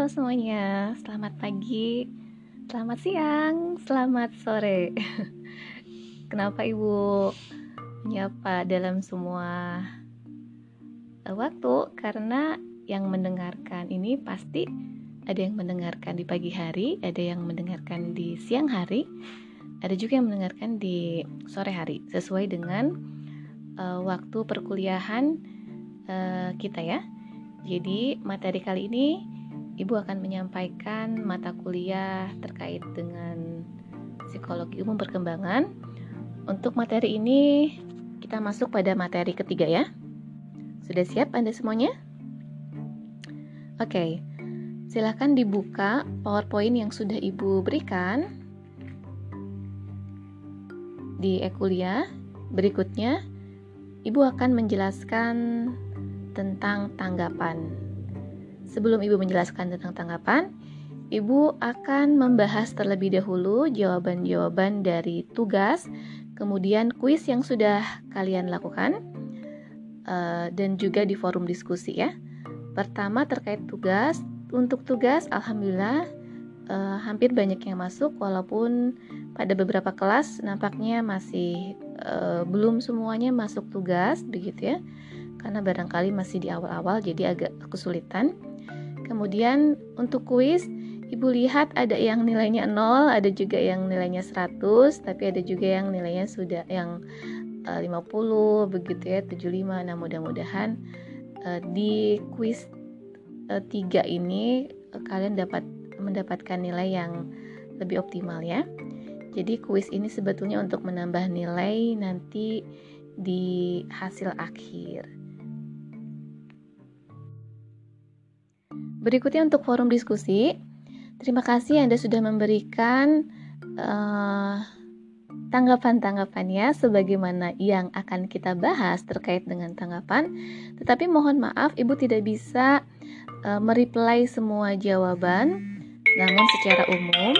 Halo semuanya, selamat pagi, selamat siang, selamat sore. Kenapa Ibu menyapa dalam semua eh, waktu? Karena yang mendengarkan ini pasti ada yang mendengarkan di pagi hari, ada yang mendengarkan di siang hari, ada juga yang mendengarkan di sore hari, sesuai dengan uh, waktu perkuliahan uh, kita ya. Jadi materi kali ini Ibu akan menyampaikan mata kuliah terkait dengan psikologi umum perkembangan. Untuk materi ini kita masuk pada materi ketiga ya. Sudah siap Anda semuanya? Oke. Silahkan dibuka PowerPoint yang sudah Ibu berikan di e-kuliah. Berikutnya, Ibu akan menjelaskan tentang tanggapan. Sebelum Ibu menjelaskan tentang tanggapan, Ibu akan membahas terlebih dahulu jawaban-jawaban dari tugas, kemudian kuis yang sudah kalian lakukan, uh, dan juga di forum diskusi ya. Pertama terkait tugas, untuk tugas Alhamdulillah uh, hampir banyak yang masuk, walaupun pada beberapa kelas nampaknya masih uh, belum semuanya masuk tugas begitu ya, karena barangkali masih di awal-awal jadi agak kesulitan. Kemudian untuk kuis, Ibu lihat ada yang nilainya 0, ada juga yang nilainya 100, tapi ada juga yang nilainya sudah yang uh, eh, 50 begitu ya, 75. Nah, mudah-mudahan uh, di kuis uh, eh, 3 ini kalian dapat mendapatkan nilai yang lebih optimal ya. Jadi kuis ini sebetulnya untuk menambah nilai nanti di hasil akhir. Berikutnya untuk forum diskusi. Terima kasih Anda sudah memberikan uh, tanggapan-tanggapannya sebagaimana yang akan kita bahas terkait dengan tanggapan. Tetapi mohon maaf Ibu tidak bisa uh, mereply semua jawaban, namun secara umum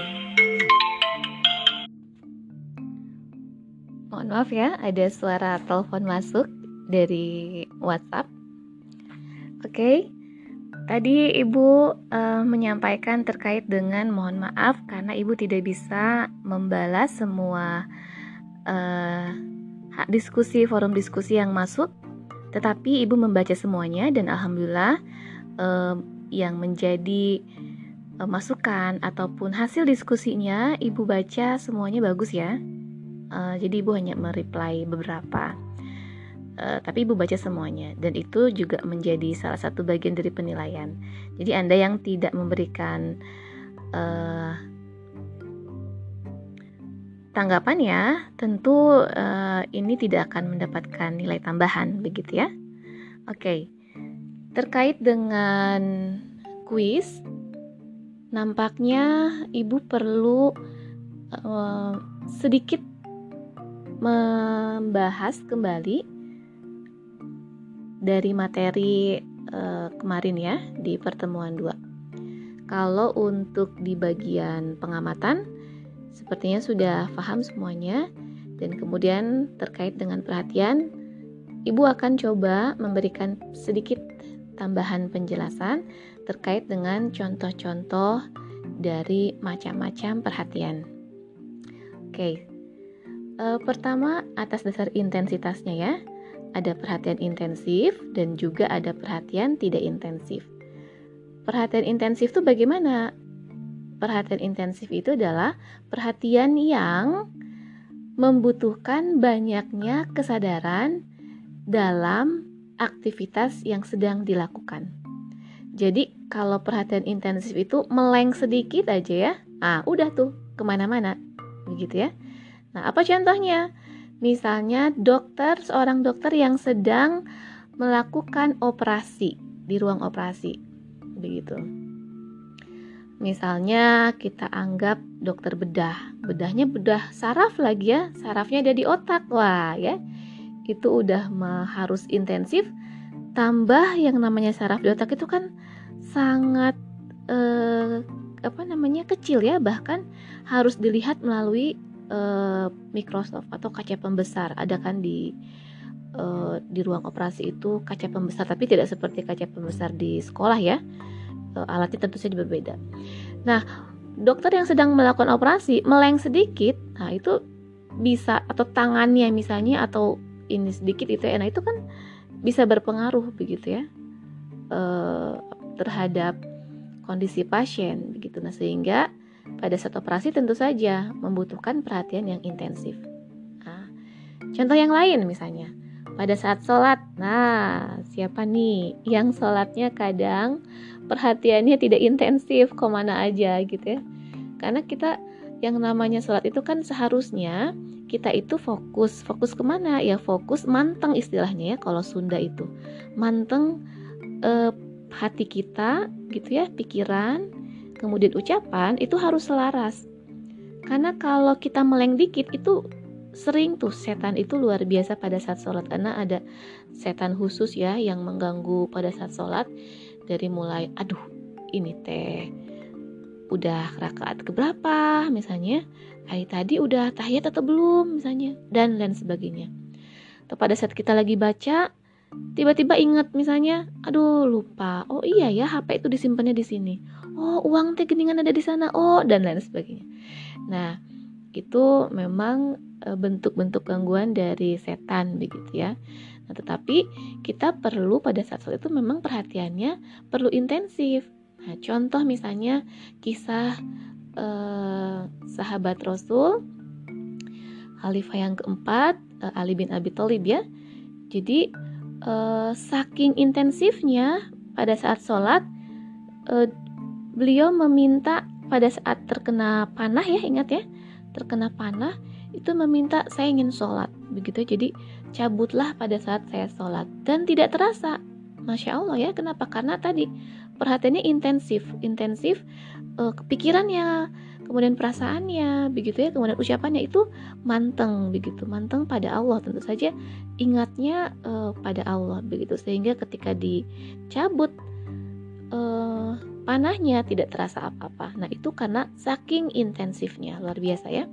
Mohon maaf ya, ada suara telepon masuk dari WhatsApp. Oke. Okay. Tadi Ibu uh, menyampaikan terkait dengan mohon maaf karena Ibu tidak bisa membalas semua uh, diskusi forum diskusi yang masuk, tetapi Ibu membaca semuanya dan alhamdulillah uh, yang menjadi uh, masukan ataupun hasil diskusinya Ibu baca semuanya bagus ya. Uh, jadi Ibu hanya mereply beberapa uh, tapi ibu baca semuanya dan itu juga menjadi salah satu bagian dari penilaian. Jadi anda yang tidak memberikan uh, tanggapan ya, tentu uh, ini tidak akan mendapatkan nilai tambahan begitu ya. Oke, okay. terkait dengan kuis, nampaknya ibu perlu uh, sedikit membahas kembali dari materi uh, kemarin ya di pertemuan 2. Kalau untuk di bagian pengamatan sepertinya sudah paham semuanya dan kemudian terkait dengan perhatian Ibu akan coba memberikan sedikit tambahan penjelasan terkait dengan contoh-contoh dari macam-macam perhatian. Oke, e, pertama atas dasar intensitasnya ya ada perhatian intensif dan juga ada perhatian tidak intensif. Perhatian intensif itu bagaimana? Perhatian intensif itu adalah perhatian yang membutuhkan banyaknya kesadaran dalam aktivitas yang sedang dilakukan. Jadi kalau perhatian intensif itu meleng sedikit aja ya, ah udah tuh ke mana-mana, begitu ya. Nah apa contohnya? Misalnya dokter, seorang dokter yang sedang melakukan operasi di ruang operasi. Begitu. Misalnya kita anggap dokter bedah. Bedahnya bedah saraf lagi ya. Sarafnya ada di otak. Wah, ya. Itu udah harus intensif. Tambah yang namanya saraf di otak itu kan sangat eh, apa namanya kecil ya bahkan harus dilihat melalui uh, Microsoft atau kaca pembesar ada kan di uh, di ruang operasi itu kaca pembesar tapi tidak seperti kaca pembesar di sekolah ya uh, alatnya tentu saja berbeda. Nah, dokter yang sedang melakukan operasi meleng sedikit, nah itu bisa atau tangannya misalnya atau ini sedikit itu ya, nah itu kan bisa berpengaruh begitu ya uh, terhadap kondisi pasien begitu. Nah, sehingga pada saat operasi tentu saja membutuhkan perhatian yang intensif. Nah, contoh yang lain misalnya pada saat sholat. Nah, siapa nih yang sholatnya kadang perhatiannya tidak intensif ke mana aja gitu ya. Karena kita yang namanya sholat itu kan seharusnya kita itu fokus. Fokus ke mana? Ya fokus manteng istilahnya ya kalau Sunda itu. Manteng eh, hati kita gitu ya, pikiran, kemudian ucapan itu harus selaras. Karena kalau kita meleng dikit itu sering tuh setan itu luar biasa pada saat sholat. Karena ada setan khusus ya yang mengganggu pada saat sholat. Dari mulai aduh ini teh udah rakaat keberapa? misalnya. Hari tadi udah tahiyat atau belum? misalnya. Dan lain sebagainya. Atau pada saat kita lagi baca tiba-tiba ingat misalnya aduh lupa. Oh iya ya HP itu disimpannya di sini oh uang teh geningan ada di sana oh dan lain sebagainya nah itu memang Eh, bentuk-bentuk gangguan dari setan begitu ya. Nah, tetapi kita perlu pada saat sholat itu memang perhatiannya perlu intensif. Nah, contoh misalnya kisah eh, sahabat Rasul Khalifah yang keempat eh, Ali bin Abi Thalib ya. Jadi eh, saking intensifnya pada saat sholat eh, beliau meminta pada saat terkena panah ya ingat ya terkena panah itu meminta saya ingin sholat begitu. Jadi cabutlah pada saat saya sholat. Dan tidak terasa masya allah ya kenapa? Karena tadi perhatiannya intensif intensif uh, kepikirannya kemudian perasaannya begitu ya kemudian ucapannya itu manteng begitu. Manteng pada Allah tentu saja ingatnya uh, pada Allah begitu. Sehingga ketika dicabut uh, panahnya tidak terasa apa-apa nah itu karena saking intensifnya luar biasa ya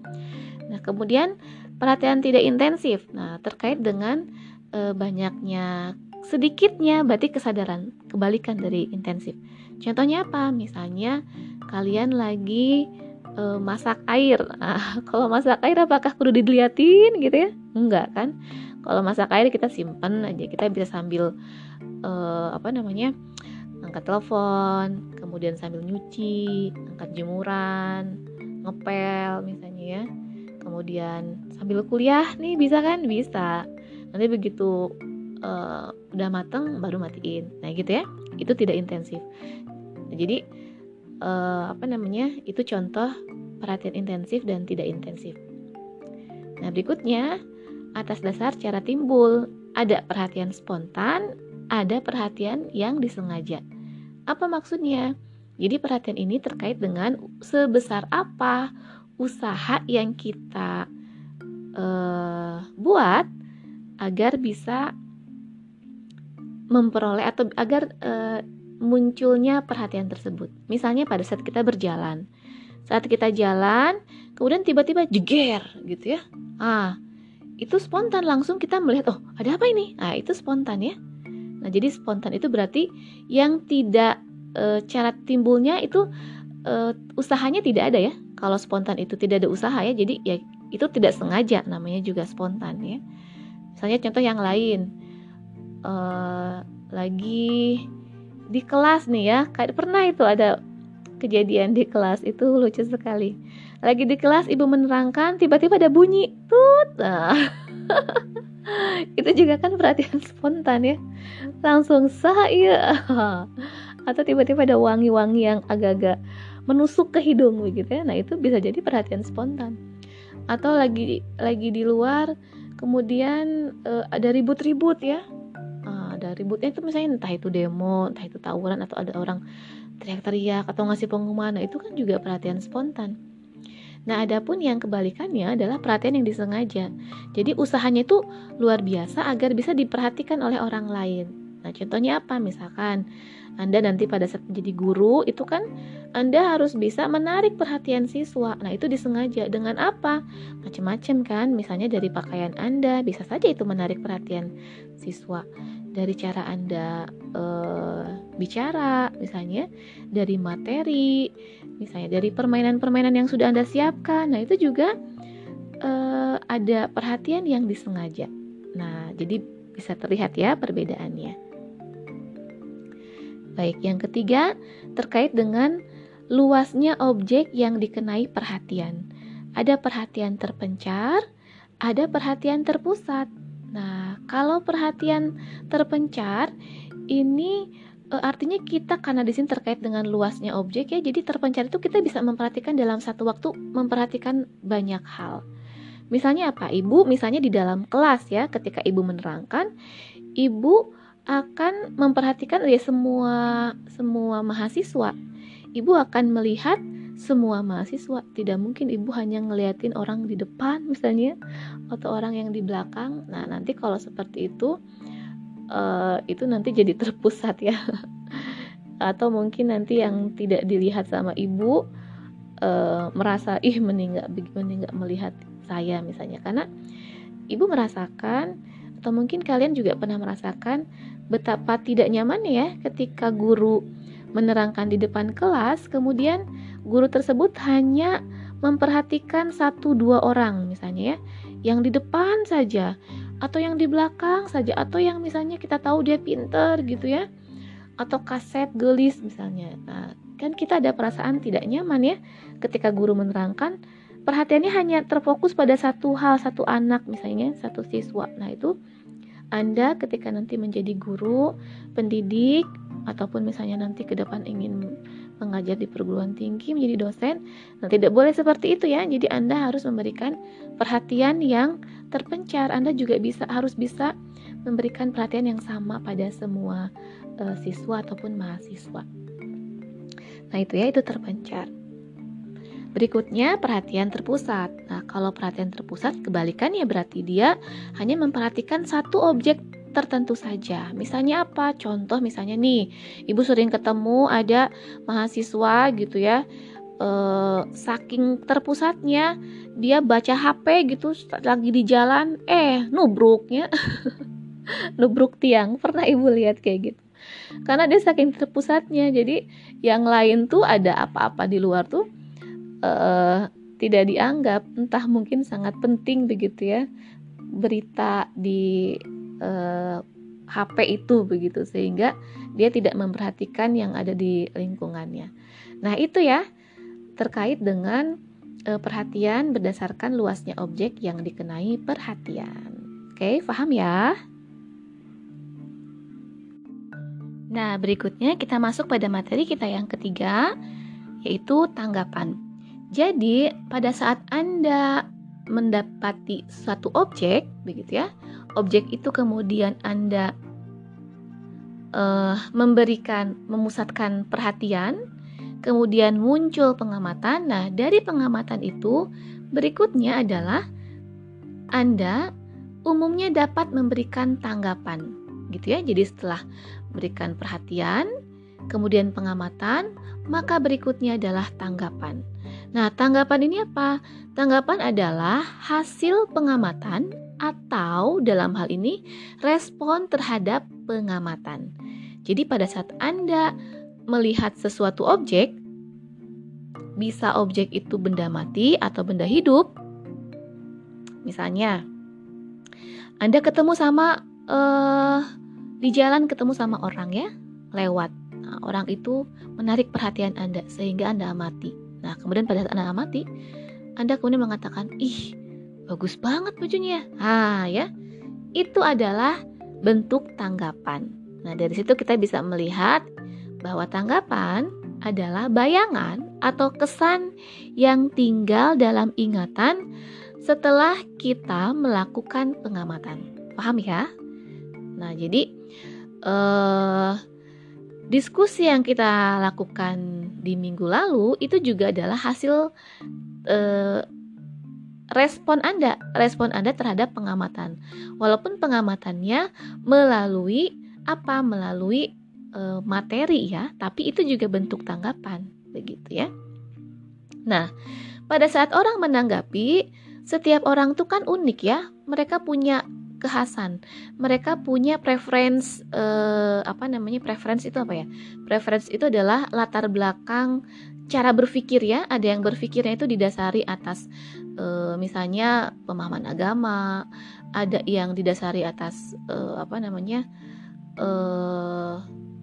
Nah, kemudian perhatian tidak intensif. Nah, terkait dengan e, banyaknya sedikitnya berarti kesadaran, kebalikan dari intensif. Contohnya apa? Misalnya kalian lagi e, masak air. Nah, kalau masak air apakah perlu diliatin gitu ya? Enggak kan? Kalau masak air kita simpen aja, kita bisa sambil e, apa namanya? Angkat telepon, kemudian sambil nyuci, angkat jemuran, ngepel misalnya ya. Kemudian sambil kuliah nih bisa kan? Bisa. Nanti begitu uh, udah mateng baru matiin. Nah gitu ya. Itu tidak intensif. Jadi uh, apa namanya? Itu contoh perhatian intensif dan tidak intensif. Nah berikutnya atas dasar cara timbul. Ada perhatian spontan ada perhatian yang disengaja apa maksudnya jadi perhatian ini terkait dengan sebesar apa usaha yang kita uh, buat agar bisa memperoleh atau agar uh, munculnya perhatian tersebut. Misalnya pada saat kita berjalan, saat kita jalan, kemudian tiba-tiba jeger gitu ya. Ah, itu spontan langsung kita melihat, oh ada apa ini? Ah itu spontan ya. Nah jadi spontan itu berarti yang tidak e, cara timbulnya itu e, usahanya tidak ada ya. Kalau spontan itu tidak ada usaha ya jadi ya itu tidak sengaja namanya juga spontan ya. Misalnya contoh yang lain uh, lagi di kelas nih ya kayak pernah itu ada kejadian di kelas itu lucu sekali. Lagi di kelas ibu menerangkan tiba-tiba ada bunyi tut nah, itu juga kan perhatian spontan ya langsung sah iya atau tiba-tiba ada wangi-wangi yang agak-agak menusuk ke hidung begitu ya. Nah, itu bisa jadi perhatian spontan. Atau lagi lagi di luar kemudian uh, ada ribut-ribut ya. Uh, ada ributnya itu misalnya entah itu demo, entah itu tawuran atau ada orang teriak-teriak atau ngasih pengumuman. Nah, itu kan juga perhatian spontan. Nah, adapun yang kebalikannya adalah perhatian yang disengaja. Jadi usahanya itu luar biasa agar bisa diperhatikan oleh orang lain. Nah, contohnya apa? Misalkan anda nanti pada saat menjadi guru itu kan Anda harus bisa menarik perhatian siswa. Nah, itu disengaja dengan apa? Macam-macam kan, misalnya dari pakaian Anda, bisa saja itu menarik perhatian siswa. dari cara Anda uh, bicara, misalnya dari materi, misalnya dari permainan-permainan yang sudah Anda siapkan. Nah, itu juga uh, ada perhatian yang disengaja. Nah, jadi bisa terlihat ya perbedaannya. Baik, yang ketiga terkait dengan luasnya objek yang dikenai perhatian. Ada perhatian terpencar, ada perhatian terpusat. Nah, kalau perhatian terpencar ini e, artinya kita karena di sini terkait dengan luasnya objek ya, jadi terpencar itu kita bisa memperhatikan dalam satu waktu memperhatikan banyak hal. Misalnya apa? Ibu misalnya di dalam kelas ya, ketika ibu menerangkan, ibu akan memperhatikan ya semua semua mahasiswa. Ibu akan melihat semua mahasiswa. Tidak mungkin ibu hanya ngeliatin orang di depan misalnya atau orang yang di belakang. Nah, nanti kalau seperti itu uh, itu nanti jadi terpusat ya. atau mungkin nanti yang tidak dilihat sama ibu uh, merasa ih mending nggak melihat saya misalnya karena ibu merasakan atau mungkin kalian juga pernah merasakan betapa tidak nyamannya ya ketika guru menerangkan di depan kelas, kemudian guru tersebut hanya memperhatikan satu dua orang misalnya ya, yang di depan saja atau yang di belakang saja atau yang misalnya kita tahu dia pinter gitu ya atau kaset gelis misalnya. Nah, kan kita ada perasaan tidak nyaman ya ketika guru menerangkan perhatiannya hanya terfokus pada satu hal, satu anak misalnya, satu siswa. Nah, itu anda ketika nanti menjadi guru, pendidik, ataupun misalnya nanti ke depan ingin mengajar di perguruan tinggi menjadi dosen, nah tidak boleh seperti itu ya. Jadi Anda harus memberikan perhatian yang terpencar. Anda juga bisa harus bisa memberikan perhatian yang sama pada semua uh, siswa ataupun mahasiswa. Nah, itu ya itu terpencar. Berikutnya perhatian terpusat. Nah, kalau perhatian terpusat kebalikannya berarti dia hanya memperhatikan satu objek tertentu saja. Misalnya apa? Contoh misalnya nih, Ibu sering ketemu ada mahasiswa gitu ya. Eh, saking terpusatnya dia baca HP gitu lagi di jalan, eh nubruknya. nubruk tiang. Pernah Ibu lihat kayak gitu? Karena dia saking terpusatnya. Jadi yang lain tuh ada apa-apa di luar tuh uh, tidak dianggap entah mungkin sangat penting begitu ya berita di uh, eh, HP itu begitu sehingga dia tidak memperhatikan yang ada di lingkungannya. Nah, itu ya terkait dengan uh, perhatian berdasarkan luasnya objek yang dikenai perhatian. Oke, paham ya? Nah, berikutnya kita masuk pada materi kita yang ketiga yaitu tanggapan. Jadi, pada saat Anda mendapati suatu objek, begitu ya, objek itu kemudian Anda uh, memberikan, memusatkan perhatian, kemudian muncul pengamatan. Nah, dari pengamatan itu, berikutnya adalah Anda umumnya dapat memberikan tanggapan, gitu ya. Jadi, setelah memberikan perhatian, kemudian pengamatan, maka berikutnya adalah tanggapan. Nah, tanggapan ini apa? Tanggapan adalah hasil pengamatan atau dalam hal ini respon terhadap pengamatan. Jadi pada saat Anda melihat sesuatu objek, bisa objek itu benda mati atau benda hidup. Misalnya, Anda ketemu sama uh, di jalan ketemu sama orang ya, lewat. Nah, orang itu menarik perhatian Anda sehingga Anda amati. Nah, kemudian pada saat Anda amati, Anda kemudian mengatakan, "Ih, bagus banget bajunya." Ah, ya. Itu adalah bentuk tanggapan. Nah, dari situ kita bisa melihat bahwa tanggapan adalah bayangan atau kesan yang tinggal dalam ingatan setelah kita melakukan pengamatan. Paham ya? Nah, jadi eh diskusi yang kita lakukan di minggu lalu itu juga adalah hasil eh, respon Anda, respon Anda terhadap pengamatan. Walaupun pengamatannya melalui apa? Melalui eh, materi ya, tapi itu juga bentuk tanggapan, begitu ya. Nah, pada saat orang menanggapi, setiap orang itu kan unik ya. Mereka punya kekhasan. Mereka punya preference eh, apa namanya? Preference itu apa ya? Preference itu adalah latar belakang cara berpikir ya. Ada yang berpikirnya itu didasari atas eh, misalnya pemahaman agama, ada yang didasari atas apa namanya? eh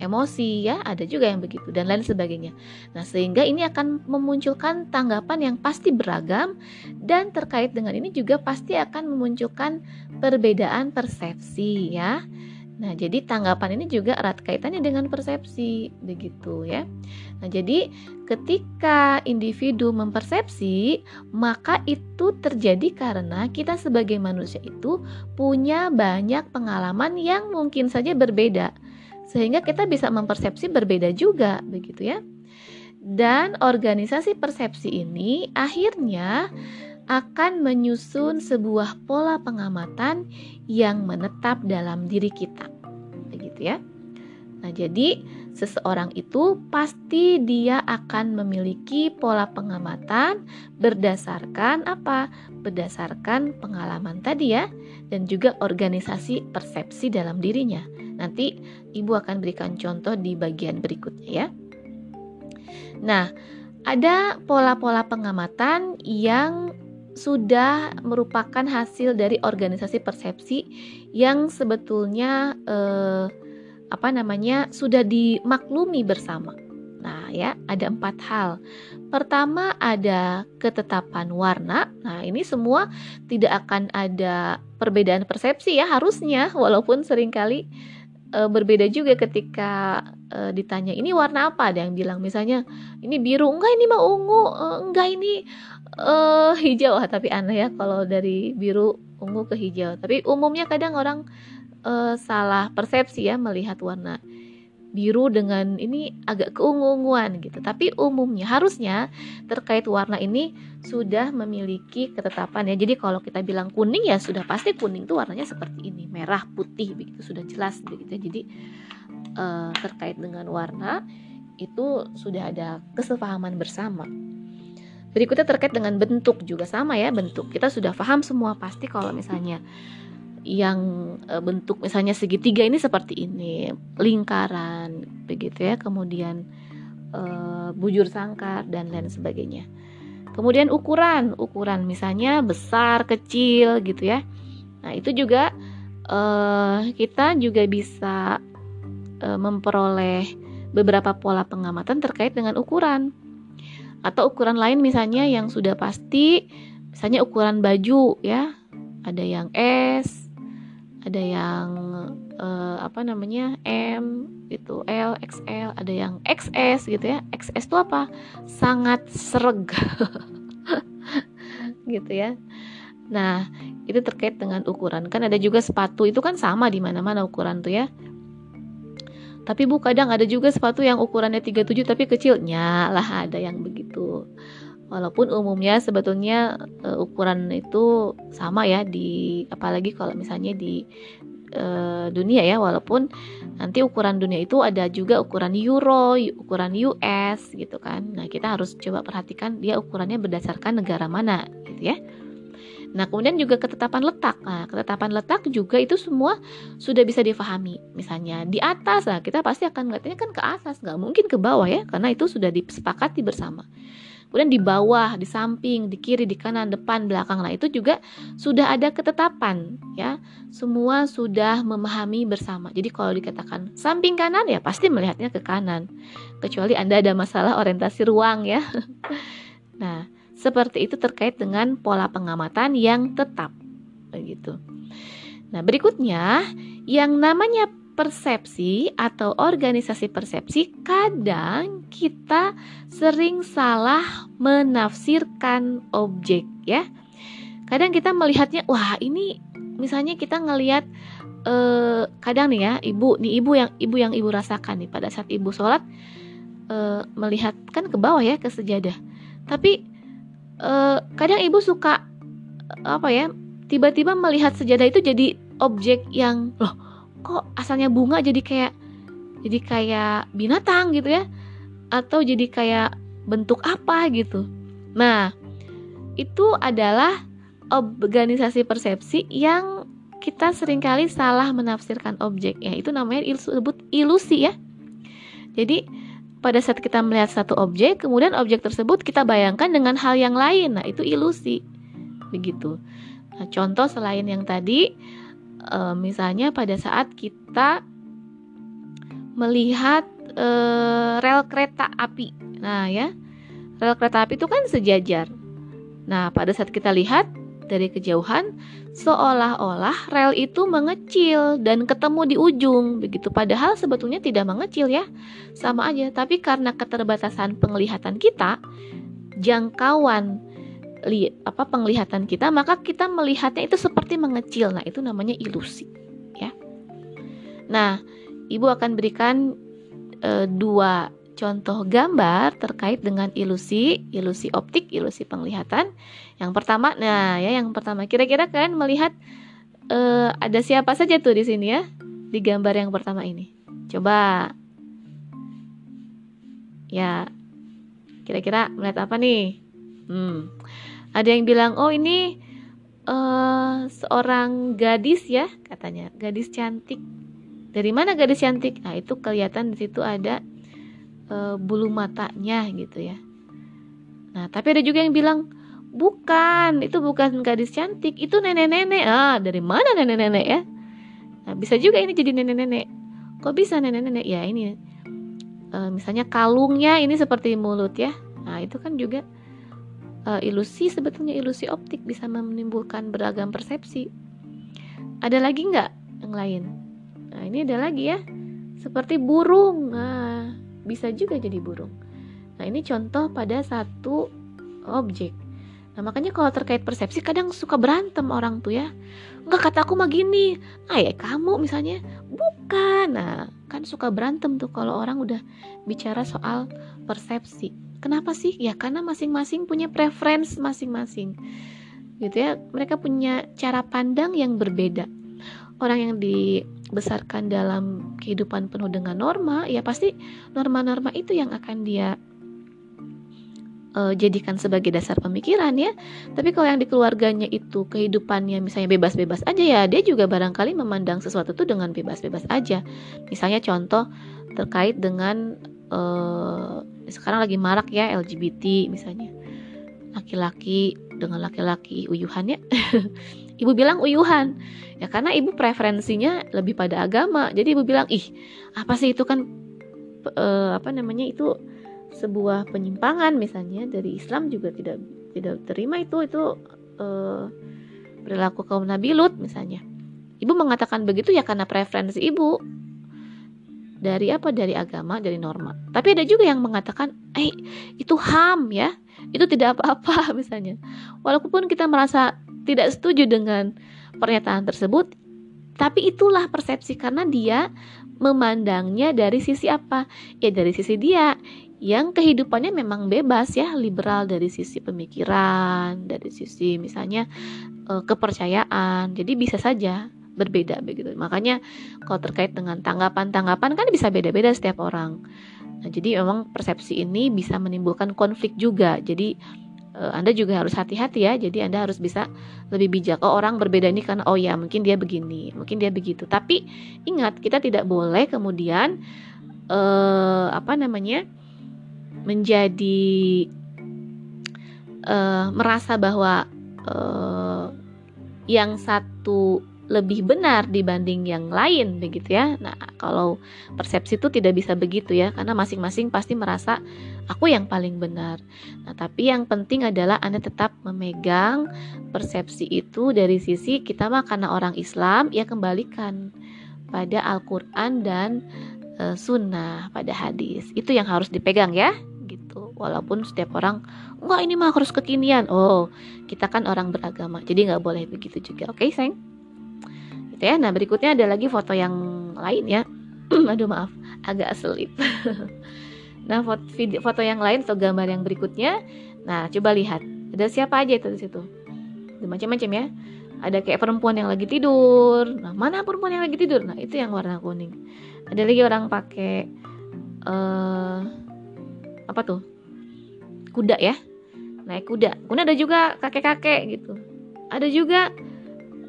emosi ya ada juga yang begitu dan lain sebagainya. Nah, sehingga ini akan memunculkan tanggapan yang pasti beragam dan terkait dengan ini juga pasti akan memunculkan perbedaan persepsi ya. Nah, jadi tanggapan ini juga erat kaitannya dengan persepsi begitu ya. Nah, jadi ketika individu mempersepsi, maka itu terjadi karena kita sebagai manusia itu punya banyak pengalaman yang mungkin saja berbeda sehingga kita bisa mempersepsi berbeda juga begitu ya. Dan organisasi persepsi ini akhirnya akan menyusun sebuah pola pengamatan yang menetap dalam diri kita. Begitu ya. Nah, jadi seseorang itu pasti dia akan memiliki pola pengamatan berdasarkan apa? Berdasarkan pengalaman tadi ya dan juga organisasi persepsi dalam dirinya. Nanti Ibu akan berikan contoh di bagian berikutnya ya. Nah, ada pola-pola pengamatan yang sudah merupakan hasil dari organisasi persepsi yang sebetulnya eh, apa namanya sudah dimaklumi bersama. Nah, ya, ada empat hal. Pertama, ada ketetapan warna. Nah, ini semua tidak akan ada perbedaan persepsi ya, harusnya, walaupun sering kali e, berbeda juga ketika e, ditanya ini warna apa? Ada yang bilang misalnya ini biru. Enggak ini mah ungu. E, enggak ini e, hijau. Ah, tapi aneh ya kalau dari biru ungu ke hijau. Tapi umumnya kadang orang e, salah persepsi ya melihat warna biru dengan ini agak keungu-unguan gitu. Tapi umumnya harusnya terkait warna ini sudah memiliki ketetapan ya. Jadi kalau kita bilang kuning ya sudah pasti kuning itu warnanya seperti ini, merah, putih begitu sudah jelas begitu. Jadi uh, terkait dengan warna itu sudah ada kesepahaman bersama. Berikutnya terkait dengan bentuk juga sama ya bentuk. Kita sudah paham semua pasti kalau misalnya yang e, bentuk misalnya segitiga ini seperti ini, lingkaran, begitu ya. Kemudian e, bujur sangkar dan lain sebagainya. Kemudian ukuran, ukuran misalnya besar, kecil gitu ya. Nah, itu juga e, kita juga bisa e, memperoleh beberapa pola pengamatan terkait dengan ukuran. Atau ukuran lain misalnya yang sudah pasti misalnya ukuran baju ya. Ada yang S, ada yang uh, apa namanya M itu L XL ada yang XS gitu ya. XS itu apa? Sangat sereg. Gitu ya. Nah itu terkait dengan ukuran. Kan ada juga sepatu itu kan sama di mana-mana ukuran tuh ya. Tapi bu kadang ada juga sepatu yang ukurannya 37 tapi kecilnya lah ada yang begitu walaupun umumnya sebetulnya uh, ukuran itu sama ya di apalagi kalau misalnya di uh, dunia ya walaupun nanti ukuran dunia itu ada juga ukuran euro, ukuran US gitu kan. Nah, kita harus coba perhatikan dia ukurannya berdasarkan negara mana gitu ya. Nah, kemudian juga ketetapan letak. Nah, ketetapan letak juga itu semua sudah bisa difahami. Misalnya di atas, nah kita pasti akan melihatnya kan ke atas, nggak mungkin ke bawah ya, karena itu sudah disepakati bersama. Kemudian di bawah, di samping, di kiri, di kanan, depan, belakang. Nah, itu juga sudah ada ketetapan ya. Semua sudah memahami bersama. Jadi kalau dikatakan samping kanan ya pasti melihatnya ke kanan. Kecuali Anda ada masalah orientasi ruang ya. Nah, seperti itu terkait dengan pola pengamatan yang tetap. Begitu. Nah, berikutnya yang namanya persepsi atau organisasi persepsi, kadang kita sering salah menafsirkan objek ya. Kadang kita melihatnya, wah ini misalnya kita ngelihat eh, kadang nih ya, ibu nih ibu yang ibu yang ibu rasakan nih pada saat ibu sholat eh, melihat kan ke bawah ya ke sejadah. Tapi eh, kadang ibu suka apa ya tiba-tiba melihat sejadah itu jadi objek yang loh kok asalnya bunga jadi kayak jadi kayak binatang gitu ya? Atau jadi kayak bentuk apa gitu? Nah itu adalah organisasi persepsi yang kita sering kali salah menafsirkan objek ya. Itu namanya disebut ilusi ya. Jadi pada saat kita melihat satu objek kemudian objek tersebut kita bayangkan dengan hal yang lain. Nah itu ilusi. Begitu. Nah, contoh selain yang tadi e, misalnya pada saat kita melihat e, rel kereta api. Nah ya rel kereta api itu kan sejajar. Nah pada saat kita lihat dari kejauhan seolah-olah rel itu mengecil dan ketemu di ujung. Begitu padahal sebetulnya tidak mengecil ya. Sama aja tapi karena keterbatasan penglihatan kita jangkauan li, apa penglihatan kita maka kita melihatnya itu seperti mengecil nah itu namanya ilusi ya nah ibu akan berikan e, dua contoh gambar terkait dengan ilusi, ilusi optik, ilusi penglihatan. Yang pertama, nah ya yang pertama, kira-kira kalian melihat uh, ada siapa saja tuh di sini ya di gambar yang pertama ini. Coba, ya, kira-kira melihat apa nih? Hmm, ada yang bilang, oh ini uh, seorang gadis ya, katanya, gadis cantik. Dari mana gadis cantik? Nah itu kelihatan di situ ada e, bulu matanya gitu ya. Nah, tapi ada juga yang bilang bukan, itu bukan gadis cantik, itu nenek-nenek. Ah, dari mana nenek-nenek ya? Nah, bisa juga ini jadi nenek-nenek. Kok bisa nenek-nenek? Ya ini e, misalnya kalungnya ini seperti mulut ya. Nah, itu kan juga e, ilusi sebetulnya ilusi optik bisa menimbulkan beragam persepsi. Ada lagi nggak yang lain? Nah, ini ada lagi ya. Seperti burung. Nah, bisa juga jadi burung. Nah, ini contoh pada satu objek. Nah, makanya kalau terkait persepsi kadang suka berantem orang tuh ya. Enggak kata aku mah gini. Ah ya kamu misalnya bukan. Nah, kan suka berantem tuh kalau orang udah bicara soal persepsi. Kenapa sih? Ya karena masing-masing punya preference masing-masing. Gitu ya. Mereka punya cara pandang yang berbeda. Orang yang di besarkan dalam kehidupan penuh dengan norma, ya pasti norma-norma itu yang akan dia uh, jadikan sebagai dasar pemikiran ya. Tapi kalau yang di keluarganya itu kehidupannya misalnya bebas-bebas aja ya, dia juga barangkali memandang sesuatu itu dengan bebas-bebas aja. Misalnya contoh terkait dengan uh, sekarang lagi marak ya LGBT misalnya. Laki-laki dengan laki-laki uyuhan ya. ibu bilang uyuhan ya karena ibu preferensinya lebih pada agama jadi ibu bilang ih apa sih itu kan uh, apa namanya itu sebuah penyimpangan misalnya dari Islam juga tidak tidak terima itu itu uh, perilaku kaum Nabi Lut misalnya ibu mengatakan begitu ya karena preferensi ibu dari apa? Dari agama dari norma. Tapi ada juga yang mengatakan eh itu ham ya. Itu tidak apa-apa misalnya. Walaupun kita merasa tidak setuju dengan pernyataan tersebut, tapi itulah persepsi karena dia memandangnya dari sisi apa? Ya dari sisi dia. Yang kehidupannya memang bebas ya, liberal dari sisi pemikiran, dari sisi misalnya eh, kepercayaan. Jadi bisa saja berbeda begitu. Makanya kalau terkait dengan tanggapan-tanggapan kan bisa beda-beda setiap orang. Nah, jadi memang persepsi ini bisa menimbulkan konflik juga. Jadi uh, Anda juga harus hati-hati ya. Jadi Anda harus bisa lebih bijak. Oh, orang berbeda ini karena oh ya, mungkin dia begini, mungkin dia begitu. Tapi ingat, kita tidak boleh kemudian uh, apa namanya? menjadi uh, merasa bahwa uh, yang satu lebih benar dibanding yang lain begitu ya. Nah, kalau persepsi itu tidak bisa begitu ya karena masing-masing pasti merasa aku yang paling benar. Nah, tapi yang penting adalah Anda tetap memegang persepsi itu dari sisi kita mah karena orang Islam ya kembalikan pada Al-Qur'an dan e, sunnah pada hadis. Itu yang harus dipegang ya gitu. Walaupun setiap orang enggak ini mah harus kekinian. Oh, kita kan orang beragama. Jadi nggak boleh begitu juga. Oke, okay, sayang? Ya. Nah, berikutnya ada lagi foto yang lain ya. Aduh maaf, agak selip. nah, foto, video, foto yang lain atau gambar yang berikutnya. Nah, coba lihat. Ada siapa aja itu di situ? Macam-macam ya. Ada kayak perempuan yang lagi tidur. Nah, mana perempuan yang lagi tidur? Nah, itu yang warna kuning. Ada lagi orang pakai uh, apa tuh? Kuda ya. Naik kuda. Kemudian ada juga kakek-kakek gitu. Ada juga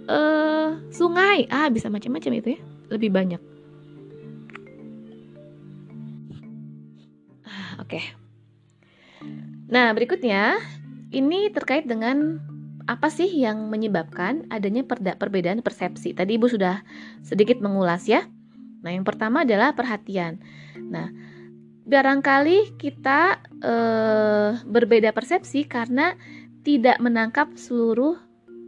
uh, sungai. Ah bisa macam-macam itu ya. Lebih banyak. Ah, oke. Okay. nah berikutnya ini terkait dengan apa sih yang menyebabkan adanya perbedaan persepsi. Tadi ibu sudah sedikit mengulas ya. Nah yang pertama adalah perhatian. Nah barangkali kita uh, berbeda persepsi karena tidak menangkap seluruh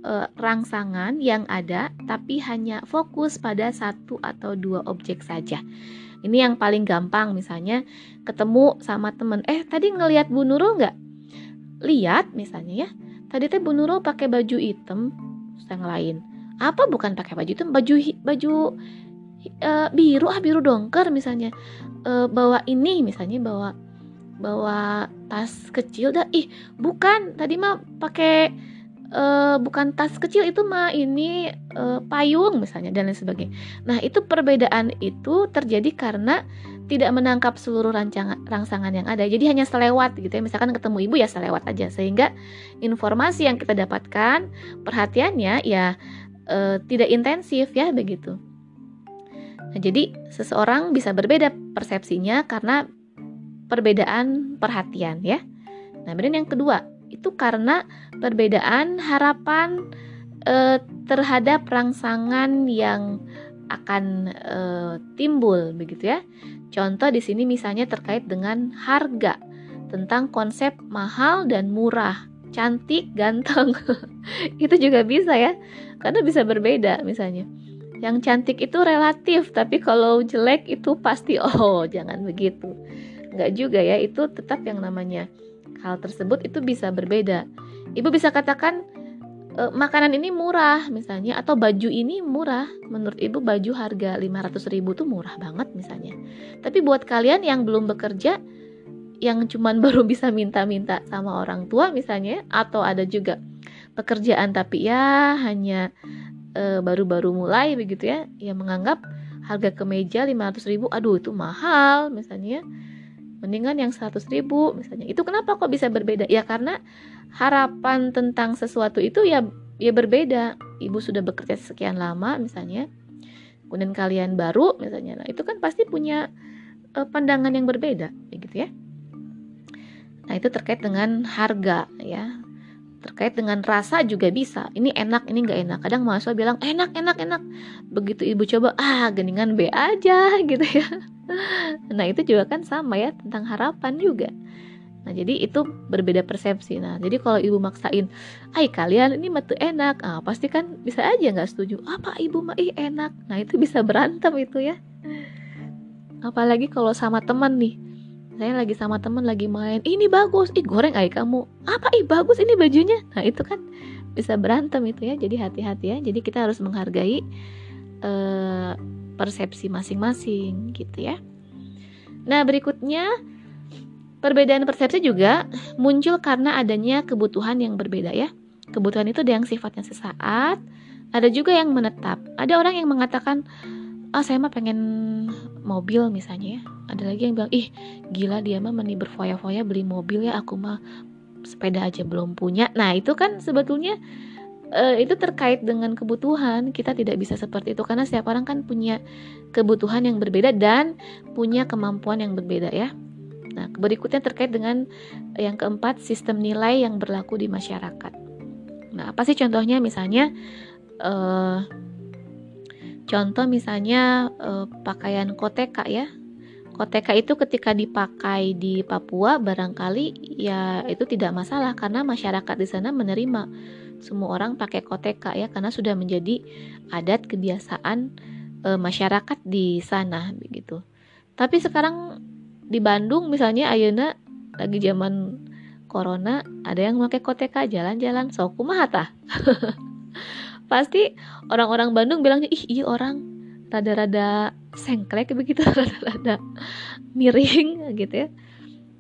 uh, rangsangan yang ada, tapi hanya fokus pada satu atau dua objek saja. Ini yang paling gampang, misalnya ketemu sama temen, eh tadi ngelihat Bu Nurul nggak? Lihat misalnya ya, tadi teh Bu Nurul pakai baju hitam, yang lain. Apa bukan pakai baju hitam? Baju baju uh, biru ah biru dongker misalnya. Uh, bawa ini misalnya bawa bawa tas kecil dah ih bukan tadi mah pakai uh, bukan tas kecil itu mah ini uh, payung misalnya dan lain sebagainya. Nah itu perbedaan itu terjadi karena tidak menangkap seluruh rancangan rangsangan yang ada. Jadi hanya selewat gitu ya. Misalkan ketemu ibu ya selewat aja. Sehingga informasi yang kita dapatkan perhatiannya ya uh, tidak intensif ya begitu. Nah, jadi seseorang bisa berbeda persepsinya karena perbedaan perhatian ya. Nah, kemudian yang kedua, itu karena perbedaan harapan e, terhadap rangsangan yang akan e, timbul begitu ya. Contoh di sini misalnya terkait dengan harga, tentang konsep mahal dan murah, cantik, ganteng. itu juga bisa ya. Karena bisa berbeda misalnya. Yang cantik itu relatif, tapi kalau jelek itu pasti oh, jangan begitu nggak juga ya itu tetap yang namanya hal tersebut itu bisa berbeda. Ibu bisa katakan e, makanan ini murah misalnya atau baju ini murah. Menurut ibu baju harga 500 ribu tuh murah banget misalnya. Tapi buat kalian yang belum bekerja yang cuman baru bisa minta-minta sama orang tua misalnya atau ada juga pekerjaan tapi ya hanya e, baru-baru mulai begitu ya yang menganggap harga kemeja 500 ribu aduh itu mahal misalnya mendingan yang 100 ribu misalnya. Itu kenapa kok bisa berbeda? Ya karena harapan tentang sesuatu itu ya ya berbeda. Ibu sudah bekerja sekian lama misalnya. Kemudian kalian baru misalnya. Nah itu kan pasti punya uh, pandangan yang berbeda begitu ya. Nah itu terkait dengan harga ya terkait dengan rasa juga bisa. Ini enak ini nggak enak. Kadang mahasiswa bilang enak enak enak. Begitu ibu coba ah geningan B aja gitu ya. Nah itu juga kan sama ya tentang harapan juga. Nah jadi itu berbeda persepsi. Nah jadi kalau ibu maksain ay kalian ini matu enak. Ah pasti kan bisa aja nggak setuju. Apa ibu mah? Ih enak. Nah itu bisa berantem itu ya. Apalagi kalau sama teman nih saya lagi sama temen lagi main. Ini bagus. Ih goreng ay kamu. Apa? Ih bagus ini bajunya. Nah itu kan bisa berantem itu ya. Jadi hati-hati ya. Jadi kita harus menghargai uh, persepsi masing-masing gitu ya. Nah berikutnya perbedaan persepsi juga muncul karena adanya kebutuhan yang berbeda ya. Kebutuhan itu ada yang sifatnya sesaat ada juga yang menetap. Ada orang yang mengatakan ah saya mah pengen mobil misalnya ya. Ada lagi yang bilang ih gila dia mah meni berfoya-foya beli mobil ya aku mah sepeda aja belum punya. Nah itu kan sebetulnya uh, itu terkait dengan kebutuhan. Kita tidak bisa seperti itu karena setiap orang kan punya kebutuhan yang berbeda dan punya kemampuan yang berbeda ya. Nah berikutnya terkait dengan yang keempat sistem nilai yang berlaku di masyarakat. Nah apa sih contohnya? Misalnya uh, Contoh misalnya eh, pakaian koteka ya. Koteka itu ketika dipakai di Papua barangkali ya itu tidak masalah karena masyarakat di sana menerima semua orang pakai koteka ya karena sudah menjadi adat kebiasaan e, masyarakat di sana begitu. Tapi sekarang di Bandung misalnya Ayuna lagi zaman corona ada yang pakai koteka jalan-jalan so kumaha tah pasti orang-orang Bandung bilangnya ih iya orang. Rada-rada sengklek begitu rada-rada miring gitu ya.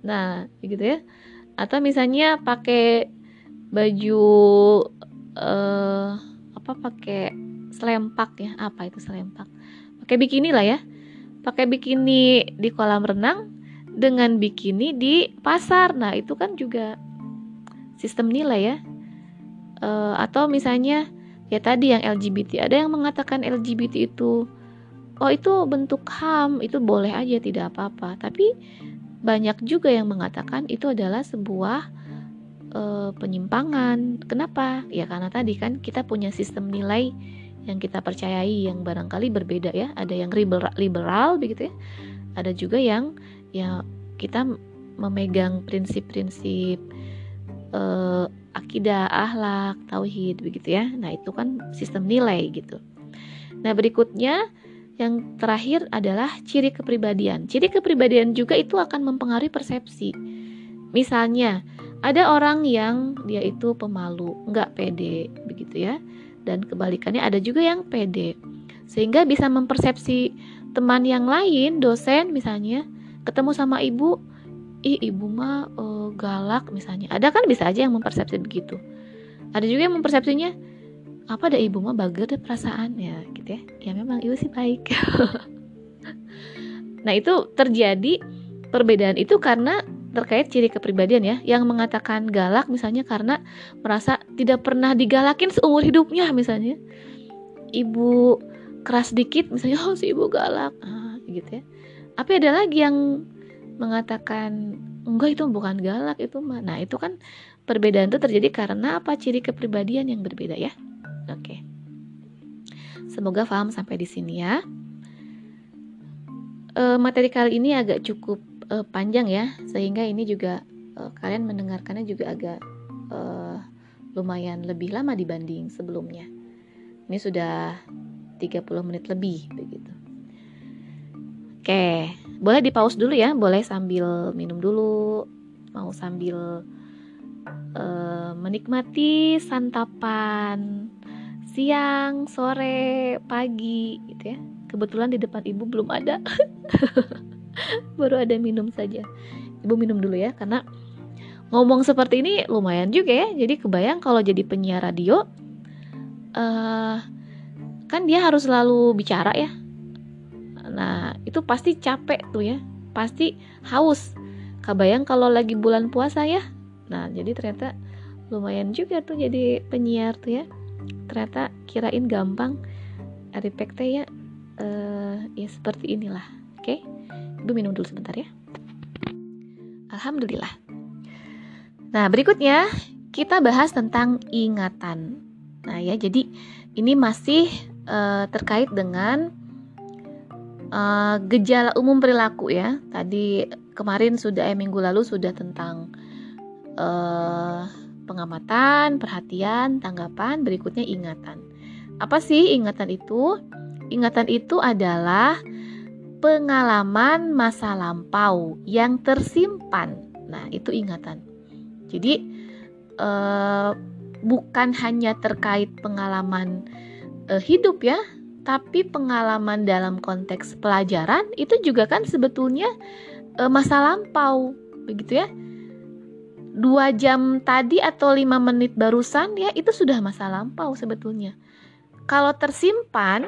Nah gitu ya. Atau misalnya pakai baju uh, apa pakai selempak ya. Apa itu selempak? Pakai bikini lah ya. Pakai bikini di kolam renang dengan bikini di pasar. Nah itu kan juga sistem nilai ya. Uh, atau misalnya ya tadi yang LGBT ada yang mengatakan LGBT itu oh itu bentuk HAM itu boleh aja tidak apa-apa. Tapi banyak juga yang mengatakan itu adalah sebuah uh, penyimpangan. Kenapa? Ya karena tadi kan kita punya sistem nilai yang kita percayai yang barangkali berbeda ya. Ada yang liberal, liberal begitu ya. Ada juga yang ya kita memegang prinsip-prinsip uh, akidah, ahlak, tauhid begitu ya. Nah, itu kan sistem nilai gitu. Nah, berikutnya yang terakhir adalah ciri kepribadian. Ciri kepribadian juga itu akan mempengaruhi persepsi. Misalnya, ada orang yang dia itu pemalu, nggak pede, begitu ya. Dan kebalikannya ada juga yang pede. Sehingga bisa mempersepsi teman yang lain, dosen misalnya, ketemu sama ibu, ih ibu mah uh, galak misalnya. Ada kan bisa aja yang mempersepsi begitu. Ada juga yang mempersepsinya apa ada ibu mah bager deh perasaan ya gitu ya. Ya memang ibu sih baik. nah, itu terjadi perbedaan itu karena terkait ciri kepribadian ya yang mengatakan galak misalnya karena merasa tidak pernah digalakin seumur hidupnya misalnya ibu keras dikit misalnya oh si ibu galak ah, gitu ya tapi ada lagi yang mengatakan enggak itu bukan galak itu mah. Nah, itu kan perbedaan itu terjadi karena apa? Ciri kepribadian yang berbeda ya. Oke. Semoga paham sampai di sini ya. E, materi kali ini agak cukup e, panjang ya, sehingga ini juga e, kalian mendengarkannya juga agak e, lumayan lebih lama dibanding sebelumnya. Ini sudah 30 menit lebih begitu. Oke, boleh di pause dulu ya, boleh sambil minum dulu, mau sambil uh, menikmati santapan siang, sore, pagi gitu ya. Kebetulan di depan ibu belum ada, baru ada minum saja. Ibu minum dulu ya, karena ngomong seperti ini lumayan juga ya. Jadi kebayang kalau jadi penyiar radio, uh, kan dia harus selalu bicara ya Nah, itu pasti capek tuh ya. Pasti haus. Kabayang kalau lagi bulan puasa ya. Nah, jadi ternyata lumayan juga tuh jadi penyiar tuh ya. Ternyata kirain gampang. Aripek teh ya uh, ya seperti inilah. Oke. Okay? Ibu minum dulu sebentar ya. Alhamdulillah. Nah, berikutnya kita bahas tentang ingatan. Nah, ya, jadi ini masih uh, terkait dengan uh, gejala umum perilaku ya. Tadi kemarin sudah eh minggu lalu sudah tentang uh, pengamatan, perhatian, tanggapan, berikutnya ingatan. Apa sih ingatan itu? Ingatan itu adalah pengalaman masa lampau yang tersimpan. Nah, itu ingatan. Jadi uh, bukan hanya terkait pengalaman uh, hidup ya, tapi pengalaman dalam konteks pelajaran itu juga kan sebetulnya e, masa lampau begitu ya. Dua jam tadi atau lima menit barusan ya itu sudah masa lampau sebetulnya. Kalau tersimpan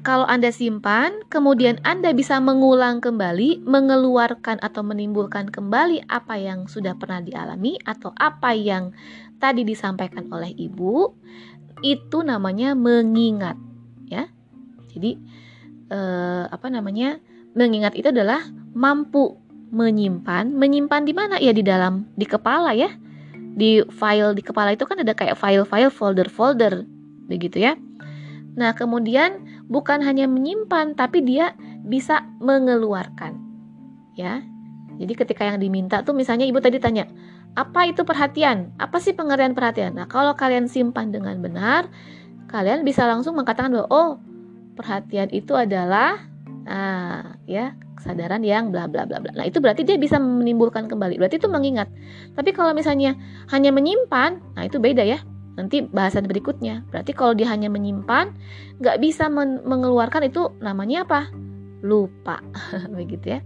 kalau Anda simpan, kemudian Anda bisa mengulang kembali, mengeluarkan atau menimbulkan kembali apa yang sudah pernah dialami atau apa yang tadi disampaikan oleh ibu, itu namanya mengingat ya. Jadi eh, apa namanya mengingat itu adalah mampu menyimpan. Menyimpan di mana? Ya di dalam di kepala ya. Di file di kepala itu kan ada kayak file-file folder-folder begitu ya. Nah kemudian bukan hanya menyimpan tapi dia bisa mengeluarkan ya. Jadi ketika yang diminta tuh misalnya ibu tadi tanya apa itu perhatian? Apa sih pengertian perhatian? Nah, kalau kalian simpan dengan benar, kalian bisa langsung mengatakan bahwa oh, perhatian itu adalah nah, ya, kesadaran yang bla bla bla bla. Nah, itu berarti dia bisa menimbulkan kembali. Berarti itu mengingat. Tapi kalau misalnya hanya menyimpan, nah itu beda ya. Nanti bahasan berikutnya. Berarti kalau dia hanya menyimpan, nggak bisa men mengeluarkan itu namanya apa? Lupa, begitu ya.